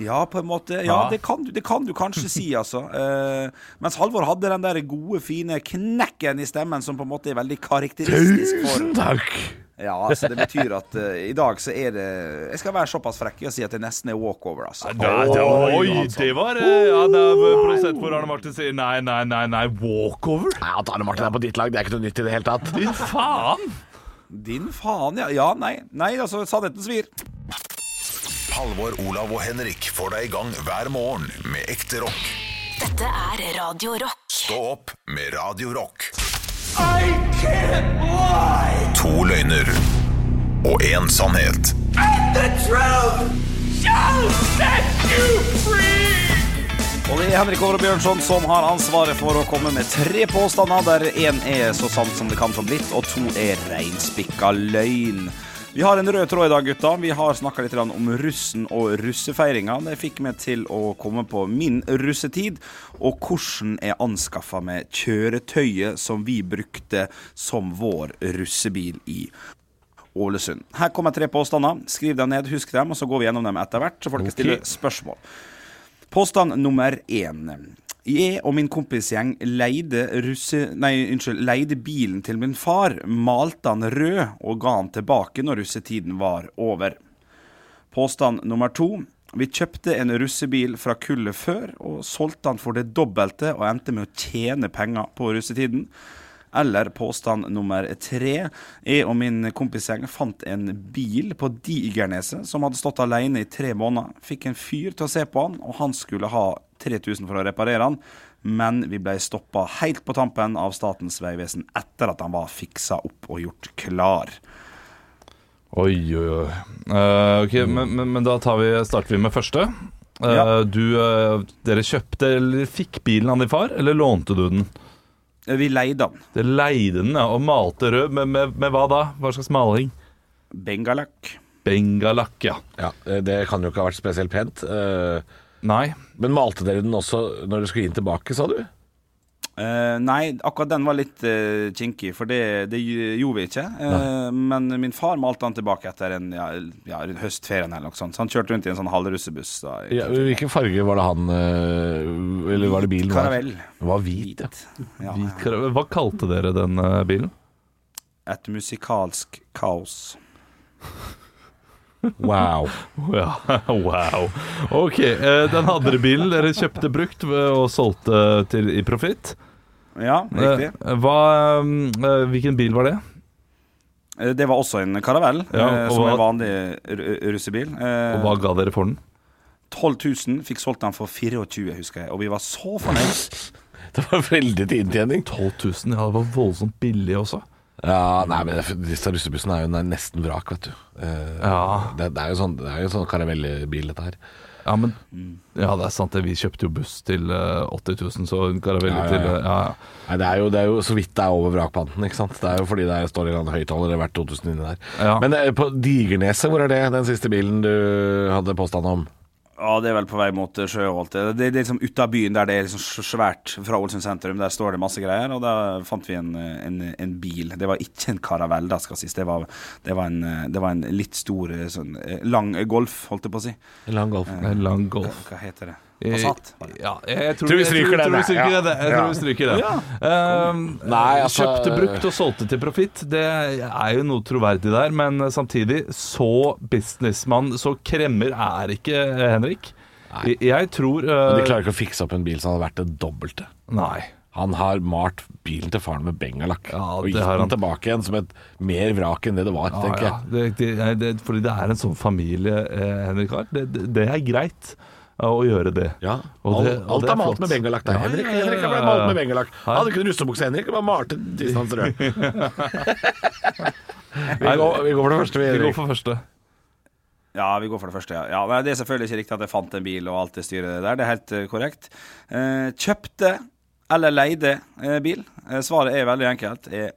Ja, på en måte. Ja, Ja. Det, kan, du- det kan du kanskje si, altså. Eh, mens Halvor hadde den der gode, fine knekken i stemmen som på en måte er veldig karakteristisk for Tusen takk. Ja, altså det betyr at uh, i dag så er det Jeg skal være såpass frekk og si at det nesten er walkover, altså. Oi, det var uh, Ja, det er prosent hvor Arne Martin sier nei, nei, nei, nei, walkover? Nei, At Arne Martin er på ditt lag, det er ikke noe nytt i det hele tatt. Din faen! Din faen, ja. Ja, nei. Nei, altså, sannheten svir. Halvor, Olav og Henrik får deg i gang hver morgen med ekte rock. Dette er Radio Rock. Stå opp med Radio Rock. To løgner og én sannhet. Og det er Henrik Over Bjørnson som har ansvaret for å komme med tre påstander, der én er så sant som det kan få blitt, og to er reinspikka løgn. Vi har en rød tråd i dag, gutta. Vi har snakka litt om russen og russefeiringa. Det fikk meg til å komme på min russetid, og hvordan jeg anskaffa meg kjøretøyet som vi brukte som vår russebil i Ålesund. Her kommer tre påstander. Skriv dem ned, husk dem, og så går vi gjennom dem etter hvert, så folk okay. stille spørsmål. Påstand nummer én. Jeg og min kompisgjeng leide, russe, nei, unnskyld, leide bilen til min far, malte han rød og ga han tilbake når russetiden var over. Påstand nummer to. Vi kjøpte en russebil fra kullet før, og solgte han for det dobbelte og endte med å tjene penger på russetiden. Eller påstand nummer tre. Jeg og min kompisgjeng fant en bil på Digerneset som hadde stått alene i tre måneder. Fikk en fyr til å se på han, og han skulle ha 3000 for å reparere han. Men vi ble stoppa helt på tampen av Statens vegvesen etter at han var fiksa opp og gjort klar. Oi, oi, oi. Uh, ok, men, men, men da tar vi, starter vi med første. Uh, Ja. Du, uh, dere kjøpte eller fikk bilen av din far, eller lånte du den? Vi leide den. Det leide den ja, og malte rød, med, med, med hva da? Hva slags maling? Bengalakk. Bengalakk, ja. Ja, Det kan jo ikke ha vært spesielt pent. Uh, Nei. Men malte dere den også når dere skulle inn tilbake, sa du? Eh, nei, akkurat den var litt uh, kinkig, for det, det gjorde vi ikke. Uh, men min far malte han tilbake etter en ja, ja, høstferien eller noe sånt. Så han kjørte rundt i en sånn halvrussebuss. Ja, hvilken farge var det han eh, Eller var det bilen? Karavell. Det var hvit, ja. Ja, Hvit karavell. Hva kalte dere den eh, bilen? et musikalsk kaos. Wow. Ja, wow. Ok, eh, den andre bilen dere kjøpte brukt og solgte til, i profitt. Ja, riktig. Eh, Hva, eh, hvilken bil var det? Det var også en karavell, Ja, som hva- en vanlig russebil. Og hva ga dere for den? 12 000, fikk solgt den for 24, husker jeg. Og vi var så fornøyd. Det var veldig til inntjening. 12 000, ja det var voldsomt billig også. Ja, nei, men disse russebussene er jo nesten vrak, vet du. Eh, Ja. det, det er jo sånn, det er jo sånn karamellbil, dette her. Ja, men Ja, det er sant det. Vi kjøpte jo buss til eh, 80 000, så en Caravelle Ja, ja, ja. til eh, ja. Nei, det er, jo, det er jo så vidt det er over vrakpanten, ikke sant. Det er jo fordi det står en eller Hvert høyttaler verdt 2000 inni der. Ja. Men eh, på Digerneset, hvor er det? Den siste bilen du hadde påstand om? Ja, det er vel på vei mot eh, Sjøholt. Det, det er liksom ute av byen der det er liksom svært fra Ålesund sentrum. Der står det masse greier, og da fant vi en, eh, en, en bil. Det var ikke en karavell, da skal sies. Det var, det var, en, eh, det var en litt stor, sånn lang golf, holdt jeg på å si. En lang golf. Eh, lang golf. Hva heter det? Passat. Ja, jeg, tror, Tror vi stryker den, tror vi stryker ja. det. Jeg tror vi stryker det. Um, Nei, altså- Kjøpte brukt og solgte til profitt. Det er jo noe troverdig der, men samtidig så businessmann, så kremmer er ikke eh, Henrik. Nei. jeg tror uh, Men de klarer ikke å fikse opp en bil som hadde vært det dobbelte. Nei. Han har malt bilen til faren med bengalakk Ja, og gitt den han. tilbake igjen som et mer vrak enn det det var, Ja, tenker ja. jeg. Det, det, det, fordi det er en sånn familie, eh, Henrik har. Det, det, det er greit å gjøre det. Ja, Og det- alt, og alt det er er malt med bengalakk der. Ja, Henrik, ja, ja, Henrik har blitt malt med bengalakk. Han hadde ikke russebukse, Henrik. Bare malte distans rød. vi, går, vi går for det første, vi. Vi går for første. Ja, vi går for det første, ja. ja det er selvfølgelig ikke riktig at jeg fant en bil og alt det styret der. Det er helt eh, korrekt. Eh, kjøpte eller leide eh, bil? Eh, svaret er veldig enkelt. Jeg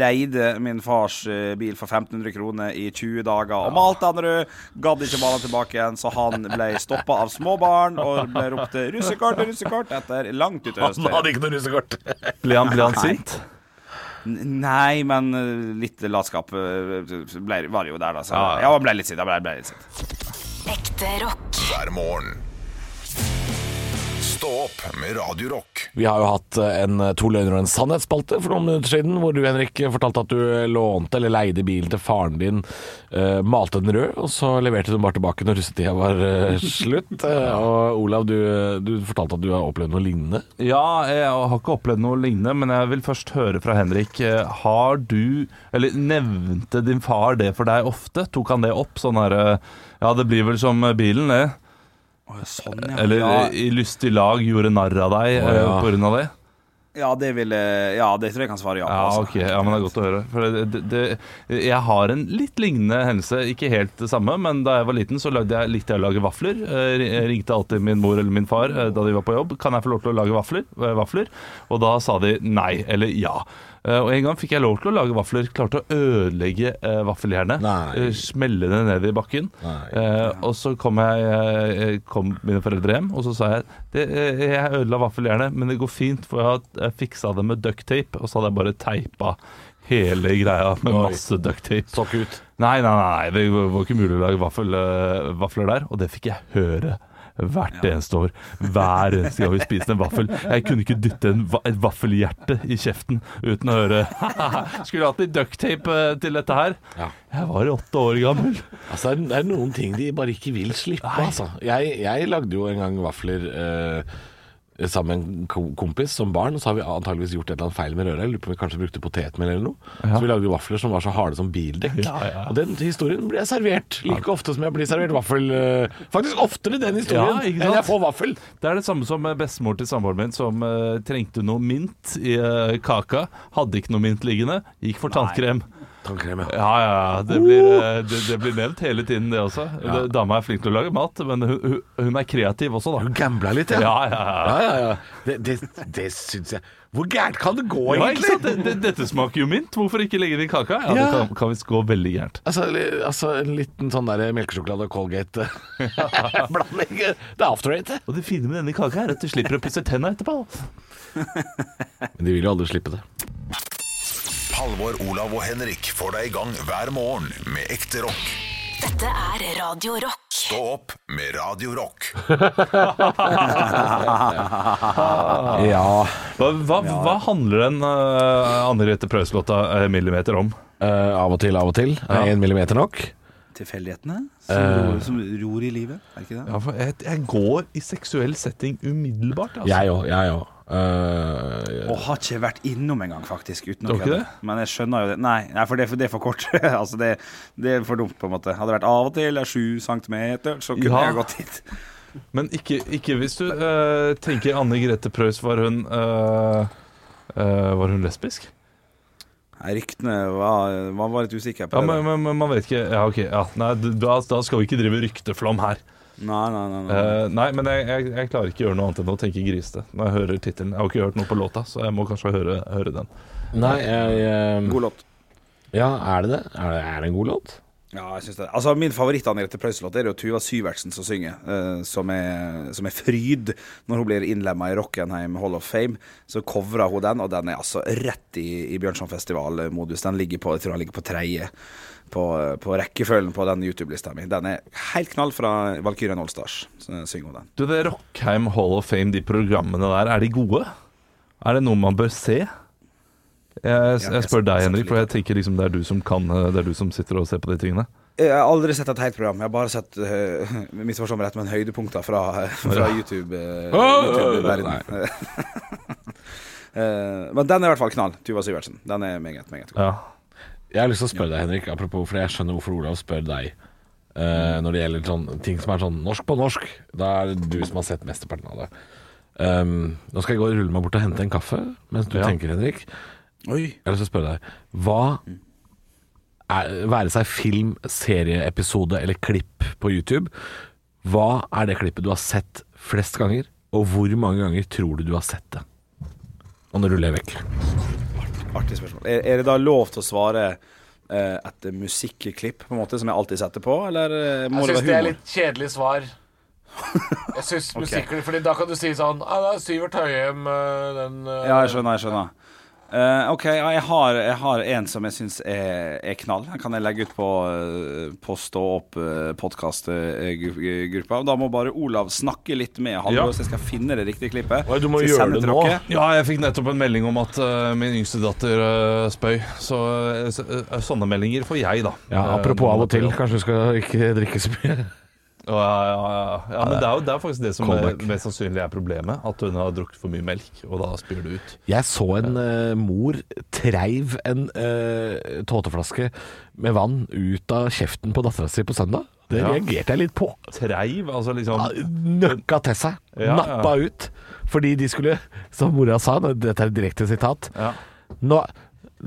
leide min fars eh, bil for 1500 kroner i 20 dager og malte han rød. Gadd ikke male tilbake igjen, så han ble stoppa av småbarn og ble ropt 'russekort, russekort' etter langt ut i Han hadde ikke noe russekort. Ble han, ble han sint? Nei, men litt latskap ble, var det jo der, da. Så, Ja, ja, ja. ble litt sint. Ble litt sint. Ekte rock. hver morgen. Stå opp med Radio Rock. Vi har jo hatt eh, en To løgner og en sannhetsspalte for noen minutter siden, hvor du, Henrik, fortalte at du lånte eller leide bilen til faren din, uh, malte den rød, og så leverte du den bare tilbake når russetida var uh, slutt. Eh, og Olav, du, du fortalte at du har opplevd noe lignende. Ja, jeg har ikke opplevd noe lignende, men jeg vil først høre fra Henrik. Eh, Har du, eller nevnte din far det for deg ofte? Tok han det opp? Sånn her eh, Ja, det blir vel som bilen, det. Sånn, ja. Eller ja. eh, i lystig lag gjorde narr av deg eh, ja. av det? Ja, det vil Ja, det tror jeg kan svare ja på. Ja, altså. ok, ja, men det er godt å høre. For det, det, det, jeg har en litt lignende hendelse, ikke helt det samme, men da jeg var liten, så lagde jeg, likte jeg å lage vafler. Eh, Jeg ringte alltid min mor eller min far da de var på jobb. Kan jeg få lov til å lage vafler? Vafler? Og da sa de nei, eller ja. Eh, Og en gang fikk jeg lov til å lage vafler. Klarte å ødelegge eh, vaffeljernet. Eh, Smelle det ned i bakken. Og så kom, jeg, kom mine foreldre hjem, og så sa jeg det, jeg ødela vaffeljernet, men det går fint, for jeg har jeg fiksa det med ducktape. Og så hadde jeg bare teipa hele greia med masse ducktape. Ut. Nei, nei, nei, det var ikke mulig å lage vafler der, og det fikk jeg høre. Hvert eneste år. Hver eneste gang vi spiste en vaffel. Jeg kunne ikke dytte en, et vaffelhjerte i kjeften uten å høre Skulle hatt litt ducktape eh, til dette her. Ja. Jeg var åtte år gammel. Altså, det er- det er noen ting de bare ikke vil slippe, altså. Jeg, jeg lagde jo en gang vafler eh, sammen med en kompis som barn, og så har vi antageligvis gjort et eller annet feil med. Jeg lurer på om vi kanskje brukte potetmel eller noe. Så vi lagde vafler som var så harde som bildekk. Ja, ja. Og den historien blir jeg servert like ofte som jeg blir servert vaffel. eh, faktisk oftere den historien Ja, enn jeg får vaffel. Det er det samme som eh, bestemor til samboeren min som uh, trengte noe mint i uh, kaka. Hadde ikke noe mint liggende. Gikk for tannkrem. Tannkrem, ja. Ja, ja. Det blir, eh, det, det blir nevnt hele tiden, det også. Ja. dama er flink til å lage mat, men hun, hun, er kreativ også, da. Hun gambla litt, ja. Ja, ja, ja. ja, ja, ja. Det, det, det syns jeg Hvor gærent kan det gå, egentlig? dette smaker jo mint. Hvorfor ikke legge det i kaka? Ja. Det kan, kan visst gå veldig gærent. Altså, altså en liten sånn der melkesjokolade og Colgate-blanding. det er after eight. Og det fine med denne kaka er at du slipper å pusse tenna etterpå. Men de vil jo aldri slippe det. Halvor, Olav og Henrik får deg i gang hver morgen med ekte rock. Dette er Radio Rock. Stå opp med Radio Rock. Ja. Hva, hva, hva handler den uh, Anne Grete Preus-låta eh, 'Millimeter' om? Eh, av og til, av og til. Er én millimeter nok? Tilfeldighetene som, ror, som ror i livet, er ikke det? Ja, for jeg, jeg går i seksuell setting umiddelbart. Altså. Jeg òg, jeg òg. Eh, Og har ikke vært innom engang, faktisk. Uten å kødde. Men jeg skjønner jo det. Nei, nei for, det, for det er for kort. altså det, det er for dumt, på en måte. Hadde det vært av og til er sju centimeter, så kunne Ja. jeg gått hit. Men ikke, ikke hvis du uh, tenker Anne Grete Preus, var hun uh, Var hun lesbisk? Nei, Ryktene var, var litt usikker på Ja, men, men man vet ikke Ja, ok. Ja, nei, da, da skal vi ikke drive rykteflom her. Nei, nei, nei. nei. Eh, nei, men jeg, jeg, jeg klarer ikke å gjøre noe annet enn å tenke grisete når jeg hører tittelen. Jeg har ikke hørt noe på låta, så jeg må kanskje høre, høre den. nei, jeg eh, God låt. Ja, er det det? Er det, er det en god låt? Ja, jeg synes det. Altså, Min favoritt-Anette Preus-låt er jo Tuva Syvertsen som synger, eh, som, er, som er fryd når hun blir innlemma i Rockenheim Hall of Fame. Så covrer hun den, og den er altså rett i, i Bjørnsonfestival-modus. Den ligger på, jeg tror den ligger på tredje på, på rekkefølgen på den YouTube-lista mi. Den er helt knall fra Valkyrien Allstars. Syng hun den. Du, det Rockheim Hall of Fame, de programmene der, er de gode? Er det noe man bør se? Jeg, jeg, spør deg, Henrik, for jeg tenker liksom det er du som kan Det er du som sitter og ser på de tingene. Jeg har aldri sett et helt program. Jeg har bare sett uh, misforstå meg rett, men høydepunkter fra, fra YouTube. Uh, YouTube uh, Eh, men den er i hvert fall knall. Tuva Syvertsen. Den er meget, meget god. Ja. Jeg har lyst til å spørre deg, Henrik, apropos, for jeg skjønner hvorfor Olav spør deg. eh, når det gjelder sånn, ting som er sånn norsk på norsk. Da er det du som har sett mesteparten av det. Um, nå skal jeg gå og rulle meg bort og hente en kaffe mens du tenker, Henrik. Oi. Jeg har lyst til å spørre deg Hva er, Være seg film, serieepisode eller klipp på YouTube Hva er det klippet du har sett flest ganger Og hvor mange ganger tror du du har sett det Og nå ruller jeg vekk Artig spørsmål. Er, er det da lov til å svare eh, et musikklipp, på en måte, som jeg alltid setter på, eller eh, må det være humor? kjedelig svar Jeg synes musikklipp Fordi da kan du si sånn ah, det er Syvert Høyem den, Ja, jeg skjønner, jeg skjønner. Eh, ok, ja, jeg, har, jeg har en som jeg syns er, er knall. Den kan jeg legge ut på, eh, på Stå opp-podkast-gruppa. Da må bare Olav snakke litt med Halvor, Ja. så jeg skal finne det riktige klippet. Oi, du må gjøre det nå. dere? Ja, jeg fikk nettopp en melding om at uh, min yngste datter uh, spøy. Så eh, eh, sånne meldinger får jeg, da. Ja, Eh, apropos av og til. Kanskje du skal ikke drikke så mye Ja, ja, ja, men det er jo det er faktisk det som er, mest sannsynlig er problemet. At hun har drukket for mye melk, og da spyr det ut. Jeg så en uh, mor treiv en uh, tåteflaske med vann ut av kjeften på dattera si på søndag. Det reagerte jeg litt på. Treiv, altså liksom Nøkka til seg. Nappa ut. Fordi de skulle, som mora sa, dette er et direkte sitat Ja. Nå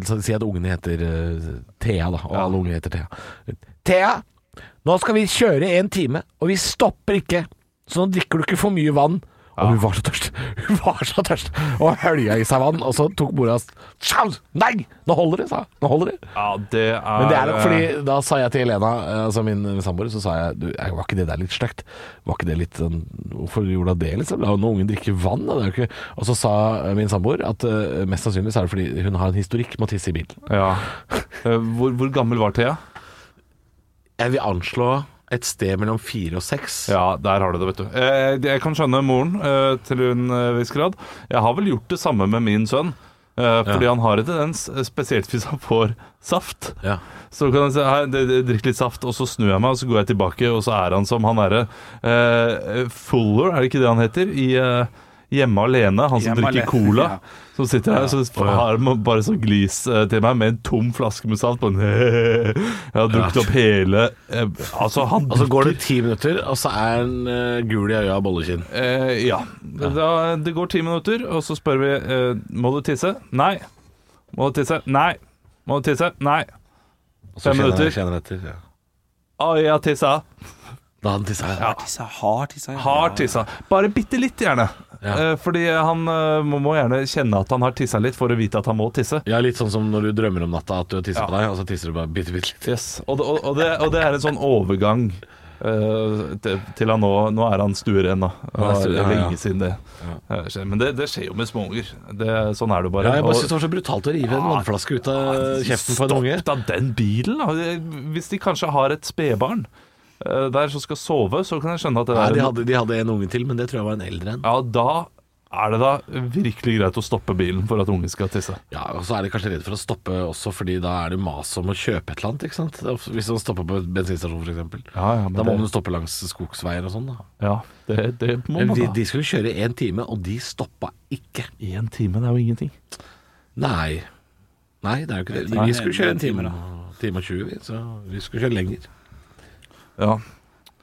så Si at ungene heter uh, Thea, da. Og alle unge heter Thea. Thea, nå skal vi kjøre en time, og vi stopper ikke. Så nå drikker du ikke for mye vann. Og hun var så tørst. Hun var så tørst Og hølja i seg vann. Og så tok mora hans Nei! Nå holder det, sa hun. Nå holder det. ja, det er Men det er nok fordi eh, Da sa jeg til Helena, eh, altså min samboer, så sa jeg du, eh, Var ikke det der litt stygt? Var ikke det litt sånn Hvorfor gjorde hun det, liksom? La nå ungen drikke vann? da. Ikke Og så sa eh, min samboer at eh, mest sannsynlig så er det fordi hun har en historikk med å tisse i bilen. Ja. Eh, Hvor, hvor gammel var Thea? Jeg vil anslå et sted mellom fire og seks. Ja, der har du det, vet du. Jeg, Jeg kan skjønne moren eh, til en eh, viss grad. Jeg har vel gjort det samme med min sønn. eh, Fordi Ja. han har en tendens, eh, spesielt hvis han får saft. Ja. Så kan han si «Hei, det- det- drikk litt saft, og så snur jeg meg, og så går jeg tilbake, og så er han som han derre eh, Fuller, er det ikke det han heter? I eh, Hjemme alene, han som Hjemme drikker alene, cola. ja. Som sitter her, så har bare sånn glis eh, til meg med en tom flaske med salt på en Jeg har drukket opp hele eh, Altså, han Og så går det ti minutter, og så er han uh, gul i øya av bollekinn. Eh, ja. Da, det går ti minutter, og så spør vi uh, Må du tisse. Nei. Må du tisse. Nei. Må du tisse. Nei. Og Fem minutter. kjenner etter. Ja. Å, jeg har tissa. Da han tissa. Ja. Tissa, har tissa. ja. Har tissa. Bare bitte litt, gjerne. Ja. Eh, fordi han eh, må, må gjerne kjenne at han har tissa litt for å vite at han må tisse. ja, litt sånn som når du drømmer om natta at du har tissa Ja. på deg, og så tisser du bare bitte, bitte litt. Yes. Og, det- og, og, det, og det er en sånn overgang eh, til, til han nå Nå er han stueren, da. Han er Og stueren, Det er ja, ja. lenge siden det eh, skjer. Men det, det skjer jo med småunger. Det- Sånn er det bare. Ja, jeg bare Og- synes det var så brutalt å rive en vannflaske ut av kjeften på en unge. Stopp da den bilen, da. Hvis de kanskje har et spedbarn der som skal sove, så kan jeg skjønne at det Nei, er de en- hadde, de hadde en unge til, men det tror jeg var en eldre en. Ja, da er det da virkelig greit å stoppe bilen for at ungen skal tisse. Ja, og så er de kanskje redd for å stoppe også, fordi da er det mas om å kjøpe et eller annet, ikke sant? Hvis man stopper på en bensinstasjon f.eks. Ja, ja, men Da må det- man stoppe langs skogsveier og sånn, da. Ja, det, det må man de, da. de skulle kjøre én time, og de stoppa ikke. Én time, det er jo ingenting. Nei. Nei, det er jo ikke det. Vi skulle kjøre en time, time, time og 20, vi, så vi skulle kjøre lenger. Ja.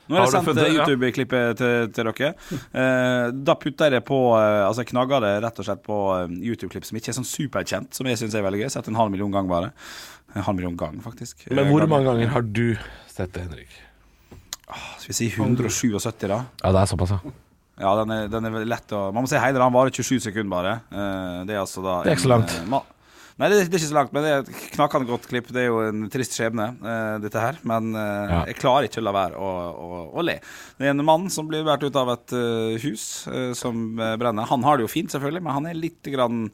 Nå har jeg sendt eh, ja. YouTube-klippet til, til dere. Eh, da putter jeg det på eh, Altså jeg knagger det rett og slett på eh, YouTube-klipp som ikke er sånn superkjent, som jeg syns er veldig gøy. Sett en halv million gang bare. En halv million gang, faktisk. Men hvor mange ganger har du sett det, Henrik? Skal vi si 177, da? Ja, det er såpass, ja. Ja, den er, den er lett å Man må si hele, den varer 27 sekunder bare. Eh, det er altså da Det er ikke så langt. en, eh, Nei, det, det er ikke så langt, men det er et knakende godt klipp. Det er jo en trist skjebne, uh, dette her. Men uh, Ja. jeg klarer ikke å la være å, å, å le. Det er en mann som blir båret ut av et uh, hus som brenner. Han har det jo fint, selvfølgelig, men han er litt grann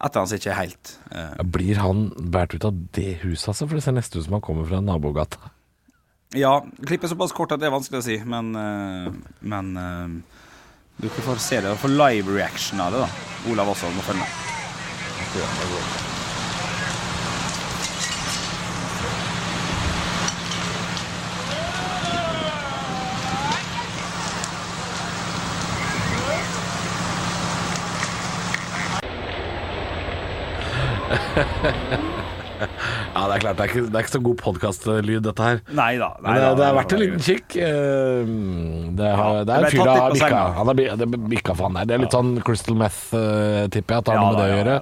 etter hans ikke helt Blir han båret ut av det huset, altså? For det ser nesten ut som han kommer fra nabogata. Ja, klippet er såpass kort at det er vanskelig å si, men, men du får se det, Du får live reaction av det, da. Olav også må følge med. Ja, det er ikke, det er ikke så god podkastlyd, dette her. Nei da. Men det, det har vært en liten kikk. Eh, Det, har, det er en fyr som har bikka. Han har det bikka for han der. Det er litt sånn crystal meth, eh, tipper jeg, at det har noe med det å gjøre.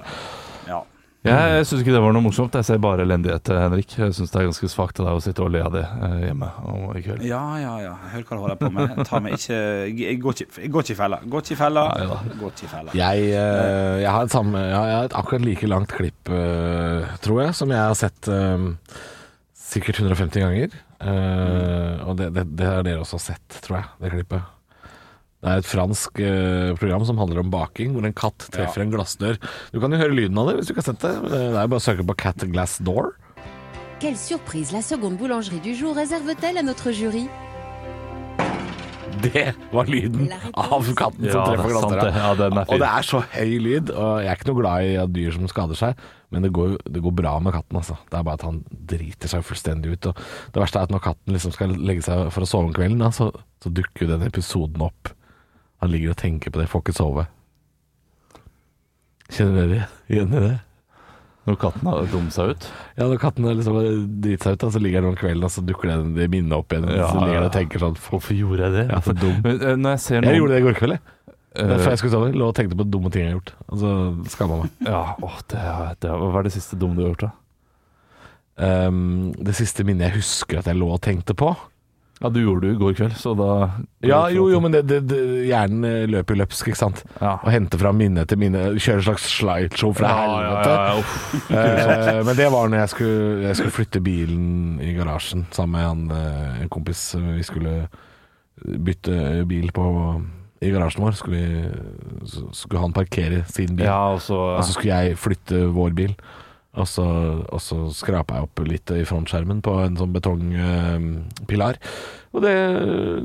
Ja. Jeg, jeg syns ikke det var noe morsomt. Jeg ser bare elendighet, Henrik. Jeg syns det er ganske svakt av deg å sitte og le av det eh, hjemme i kveld. Ja, ja, ja. Hører hva du holder på med. Ta meg ikke Jeg går ikke, jeg går ikke i fella. Går ikke i fella. Nei. Går ikke i fella. Jeg, eh, jeg har et samme Jeg har et akkurat like langt klipp, eh, tror jeg, som jeg har sett sikkert 150 ganger. Eh, Og det, det, det har dere også sett, tror jeg, det klippet. Det er et fransk eh, program som handler om baking, hvor en katt treffer en glassdør. Du kan jo høre lyden av det hvis du ikke har sett det. Det er jo bare å søke på Cat Glass Door. Quelle surprise la seconde boulangerie du jour réserve-t-elle à notre jury Det var lyden av katten som Ja, treffer det er sant glassdøra. det. Ja, den er fin. og det er så høy lyd, og jeg er ikke noe glad i at dyr som skader seg, men det går, det går bra med katten, altså. Det er bare at han driter seg fullstendig ut. Og det verste er at når katten liksom skal legge seg for å sove om kvelden, da, så, så dukker jo den episoden opp. Han ligger og tenker på det, får ikke sove. Kjenner dere igjen i det? Når katten har dummet seg ut. Ja, når katten har liksom driter seg ut, da, så ligger den om kvelden, og så dukker det, det minnet opp igjen. Ja, så ligger den og tenker sånn Hvorfor gjorde jeg det? Ja, for dum. Eh, når jeg ser Jeg gjorde det i går kveld, jeg. eh, Før jeg skulle sove. Lå og tenkte på dumme ting jeg har gjort. Og så skamma meg. Ja, åh, det, det, Hva er det siste dumme du har gjort, da? Um, det siste minnet jeg husker at jeg lå og tenkte på Ja, du gjorde det i går kveld, så da Ja, jo, jo, men det, det, det, hjernen eh, løper jo løpsk, ikke sant? Ja. Og henter fram minne til minne. Kjører en slags slideshow fra Ja, ja, helvete. ja, ja. Eh, men det var når jeg skulle, jeg skulle flytte bilen i garasjen sammen med han, eh, en kompis. Vi skulle bytte bil på i garasjen vår. Skulle, vi, skulle han parkere sin bil. Ja, og så Og så skulle jeg flytte vår bil. Og så, og så skrapa jeg opp litt i frontskjermen på en sånn betongpilar. og det,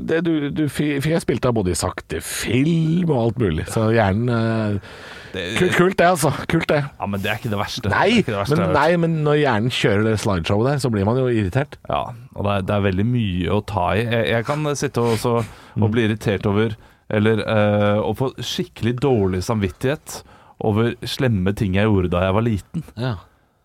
det du, du fikk jeg spilt av både i sakte film og alt mulig. Så hjernen Kult, Kult det, altså. Kult det. Ja, men det er ikke det verste. Nei, det det verste men, nei, men når hjernen kjører det slideshowet der, så blir man jo irritert. Ja, og det er, det er veldig mye å ta i. Jeg, jeg kan sitte og, så, og bli irritert over Eller eh, å få skikkelig dårlig samvittighet over slemme ting jeg gjorde da jeg var liten. Ja.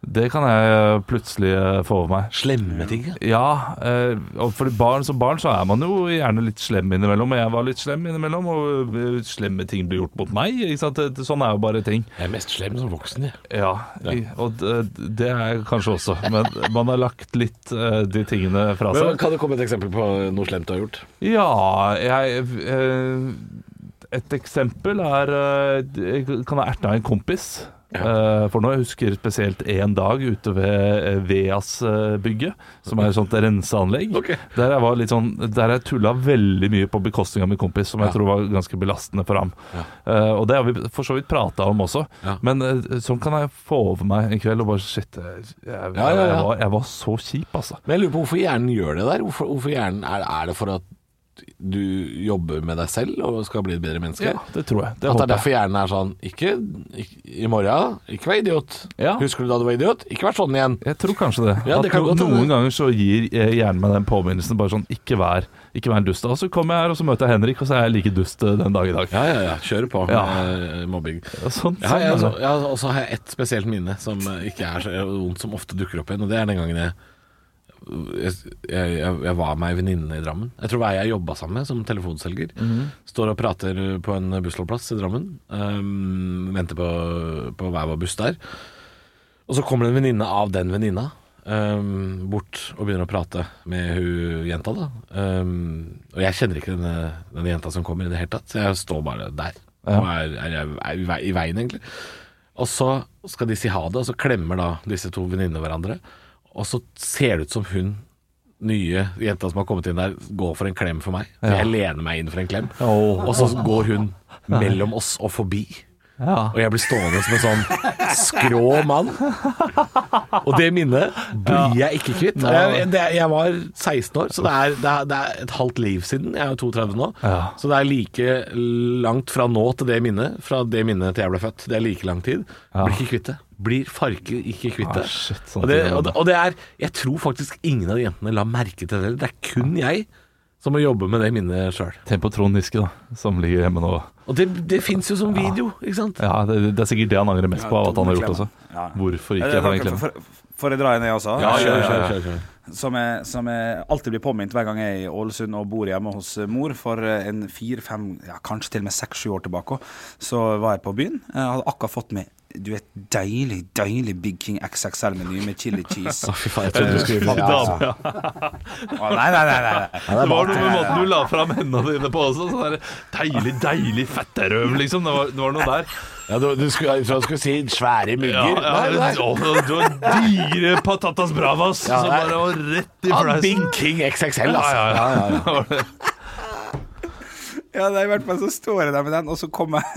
Det kan jeg plutselig eh, få over meg. Slemme ting, ja. Ja, eh, og for barn som barn så er man jo gjerne litt slem innimellom. Og jeg var litt slem innimellom, og eh, slemme ting blir gjort mot meg. Sånn er jo bare ting. Jeg er mest slem som voksen, jeg. Ja, ja. og det, er jeg kanskje også. Men man har lagt litt eh, de tingene fra Men, seg. kan det komme et eksempel på noe slemt du har gjort? Ja, jeg eh, Et eksempel er eh, Jeg kan ha erta en kompis. Eh, for nå jeg husker spesielt én dag ute ved eh, Veas-bygget, som er et sånt renseanlegg. Okay. Der jeg var litt sånn Der jeg tulla veldig mye på bekostning av min kompis, som jeg Ja. tror var ganske belastende for ham. Eh, og det har vi for så vidt prata om også. Ja. Men uh, sånn kan jeg få over meg en kveld og bare Shit, jeg, jeg, Ja, ja, ja. Jeg, var, jeg var så kjip, altså. Men jeg lurer på hvorfor hjernen gjør det der. Hvorfor, hvorfor hjernen, er, er det for at du jobber med deg selv og skal bli et bedre menneske? Ja, det tror jeg. Det At det er derfor hjernen er sånn ikke, ikke i morgen, ikke vær idiot. Ja. Husker du da du var idiot? Ikke vær sånn igjen. Jeg tror kanskje det. Ja, det kan no, noen ganger så gir eh, hjernen meg den påminnelsen. Bare sånn, ikke vær, ikke vær en dust. Og så kommer jeg her og så møter jeg Henrik, og så er jeg like dust eh, den dag i dag. Ja, ja, ja. Kjør på med eh, mobbing. Sånn, sånn og så har jeg ett spesielt minne som ikke er så vondt, som ofte dukker opp igjen. Og det er den gangen jeg jeg, jeg, jeg var med ei venninne i Drammen. Jeg tror det var ei jeg jobba sammen med som telefonselger. Står og prater på en bussholdeplass i Drammen. Um, venter på, på hver vår buss der. Og så kommer det en venninne av den venninna um, bort og begynner å prate med hun jenta. da um, Og jeg kjenner ikke denne, denne jenta som kommer i det hele tatt, så jeg står bare der. Og er, er, er i i veien, egentlig. Og så skal de si ha det, og så klemmer da disse to venninnene hverandre. Og så ser det ut som hun nye jenta som har kommet inn der, går for en klem for meg. Ja. jeg lener meg inn for en klem. Oh. Og så går hun mellom oss og forbi. Ja. Og jeg blir stående som en sånn skrå mann. Og det minnet blir jeg ikke kvitt. Jeg, det, jeg var 16 år, så det er, det, er, det er et halvt liv siden. Jeg er jo 32 nå. Ja. Så det er like langt fra nå til det minnet, fra det minnet til jeg ble født. Det er like lang tid. Blir ikke kvitt det. Blir farker ikke kvitt det. Ah, shit, sånn og, det, det. og, det, og det er Jeg tror faktisk ingen av de jentene la merke til det. Det er kun jeg som må jobbe med det minnet sjøl. Tenk på Trond Giske, da, som ligger hjemme nå. Og det, det fins jo som video, ikke sant? Ja, det, det er sikkert det han angrer mest på av at han har gjort også. Ja. Hvorfor Eh, ikke for den for- klemmen? for- Får jeg dra inn, jeg også? Ja, kjør, Eh, kjør, kjør, kjør. Som jeg, som jeg alltid blir påminnet hver gang jeg er i Ålesund og bor hjemme hos eh, mor. For eh, en fire-fem, ja, kanskje til og med seks-sju år tilbake, så var jeg på byen. Jeg hadde akkurat fått meg du vet, deilig, deilig Big King XXL-meny med chili cheese. Å, fy faen, jeg trodde du skulle Ja, ja, ja. Å, nei, nei, nei, nei. Det var noe med måten du la fram hendene dine på også. Sånn der deilig, deilig fetterøv, liksom. Det var, det var noe der. Ja, du, du skulle, jeg jeg skulle si svære Ja, mygger. ja, Nei, nei. Du har digre patatas bravas Ja, som bare var rett i Ja, fleisen. Big King XXL, altså. Ja, ja, ja. Ja, ja, ja. Ja, det er i hvert fall så står jeg der med den, og så kommer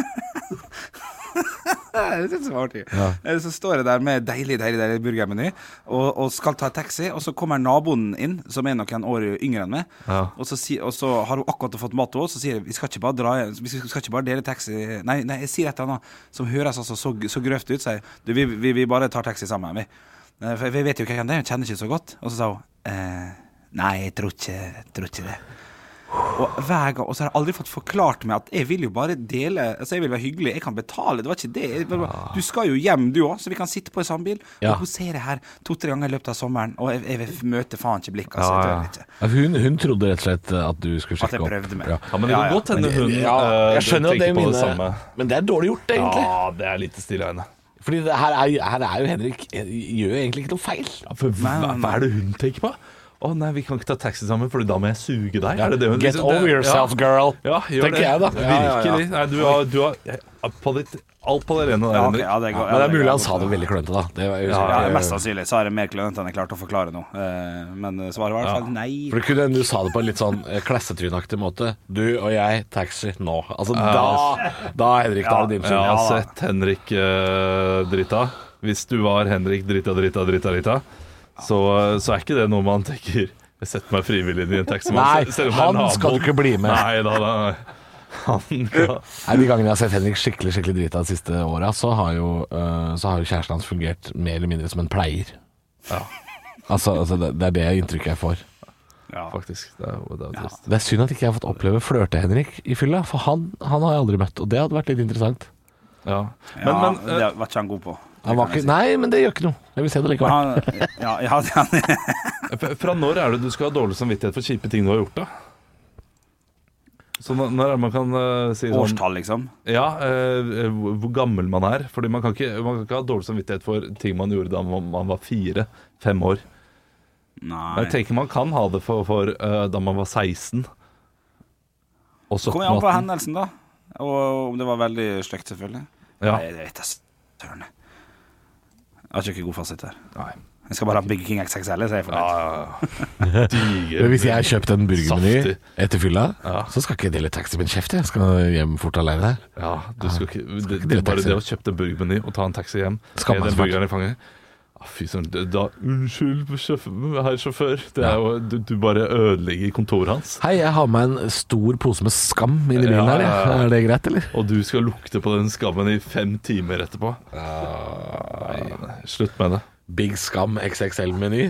Det synes jeg var artig. Ja. Så står jeg der med deilig deilig, deilig burgermeny og, og skal ta taxi, og så kommer naboen inn, som er noen år yngre enn meg. Ja. Og, så si, og så har hun akkurat fått mat til oss, og sier vi skal ikke bare dra vi skal ikke bare dele taxi Nei, nei jeg sier et eller annet som høres altså så, så grøft ut. Sier du, vi, vi, vi bare tar taxi sammen, vi. Eh, For vi vet jo hvem det er, jeg kjenner ikke så godt. Og så sa hun eh, Nei, jeg tror ikke, tror ikke det. Og hver gang, og så har jeg aldri fått forklart meg at jeg vil jo bare dele Altså jeg vil være hyggelig, jeg kan betale. Det var ikke det. Jeg bare- Du skal jo hjem du òg, så vi kan sitte på en samme bil. Ja. Og hun ser jeg her to-tre ganger i løpet av sommeren, og jeg, jeg vil møte faen ikke blikket. Altså, Ja, ja. ikke. Hun, hun trodde rett og slett at du skulle At jeg prøvde meg. Ja. Ja, men det kan godt hende hun Ja, eh, jeg skjønner at det er mine, det samme. Men det er dårlig gjort, egentlig. Ja, det er litt stille øyne. Fordi det, her, er, her er jo Henrik Gjør egentlig ikke noe feil. For hva, hva er det hun tenker på? Å nei, vi kan ikke ta taxi sammen, for da må jeg suge deg. Er det det hun Get liksom- over yourself, ja. girl. Ja, gjør Tenker det. jeg da. Ja, ja, ja. Virkelig. Nei, du har, du har på ditt, alt på det rene der, Ja, Henrik. ja, det går, Men det er mulig han sa det veldig klønete, da. Det var, Ja, Ja, Mest sannsynlig så er det mer klønete enn jeg klarte å forklare nå. Eh, Men svaret var i hvert fall nei. For det kunne hende du sa det på en litt sånn eh, klassetrynaktig måte. Du og jeg, taxi nå. Altså da, da Henrik, da er det din Jeg har Ja, sett Henrik uh, Drita. Hvis du var Henrik Drita, Drita, Drita, Drita, så, så er ikke det noe man tenker Jeg setter meg frivillig inn i en taxi. Nei, han skal du ikke bli med. Nei da, da. Han ja. Nei, De gangene jeg har sett Henrik skikkelig skikkelig drita de siste åra, så, har jo, eh, så har jo kjæresten hans fungert mer eller mindre som en pleier. Altså, altså det, det er det inntrykket jeg får. Ja. faktisk. Det er, det er trist. Det er synd at ikke jeg har fått oppleve flørte-Henrik i fylla, for han, han har jeg aldri møtt, og det hadde vært litt interessant. Ja. Men, Men, uh, det var ikke han god på. Han var ikke, nei, men det gjør ikke noe. Jeg vil se det likevel. Han, ja, ja, ja, fra når er det du skal ha dårlig samvittighet for kjipe ting du har gjort, da? Så når er det man kan uh, si sånn Årstall, liksom. Ja, uh, hvor gammel man er. Fordi man kan, ikke, man kan ikke ha dårlig samvittighet for ting man gjorde da man, man var fire-fem år. Nei. jeg tenker man kan ha det for, for uh, da man var 16. Og Så kommer jeg an på hendelsen, da. Og om det var veldig stygt, selvfølgelig. Ja. Nei, det vet jeg søren. Jeg har ikke god fasit her. Nei. Jeg skal bare ha Big King XXL, så er jeg fornøyd. Men hvis jeg har kjøpt en burgermeny etter fylla, Ja. så skal ikke jeg dele taxi med en kjeft. Jeg skal hjem fort alene. Ja, du skal ikke, det, ikke det, bare taxi. det å kjøpe en burgermeny og ta en taxi hjem Skammer med den burgeren i fanget Fy søren, da Unnskyld, herr sjåfør. Det er jo, du, du bare ødelegger kontoret hans. Hei, jeg har med en stor pose med skam inn i bilen her. ja, jeg. ja. Er det greit, eller? Og du skal lukte på den skammen i fem timer etterpå. Nei, nei, slutt med det. Big Skam XXL-meny.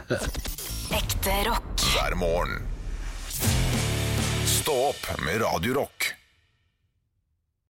Ekte rock. hver morgen. Stå opp med Radio Rock.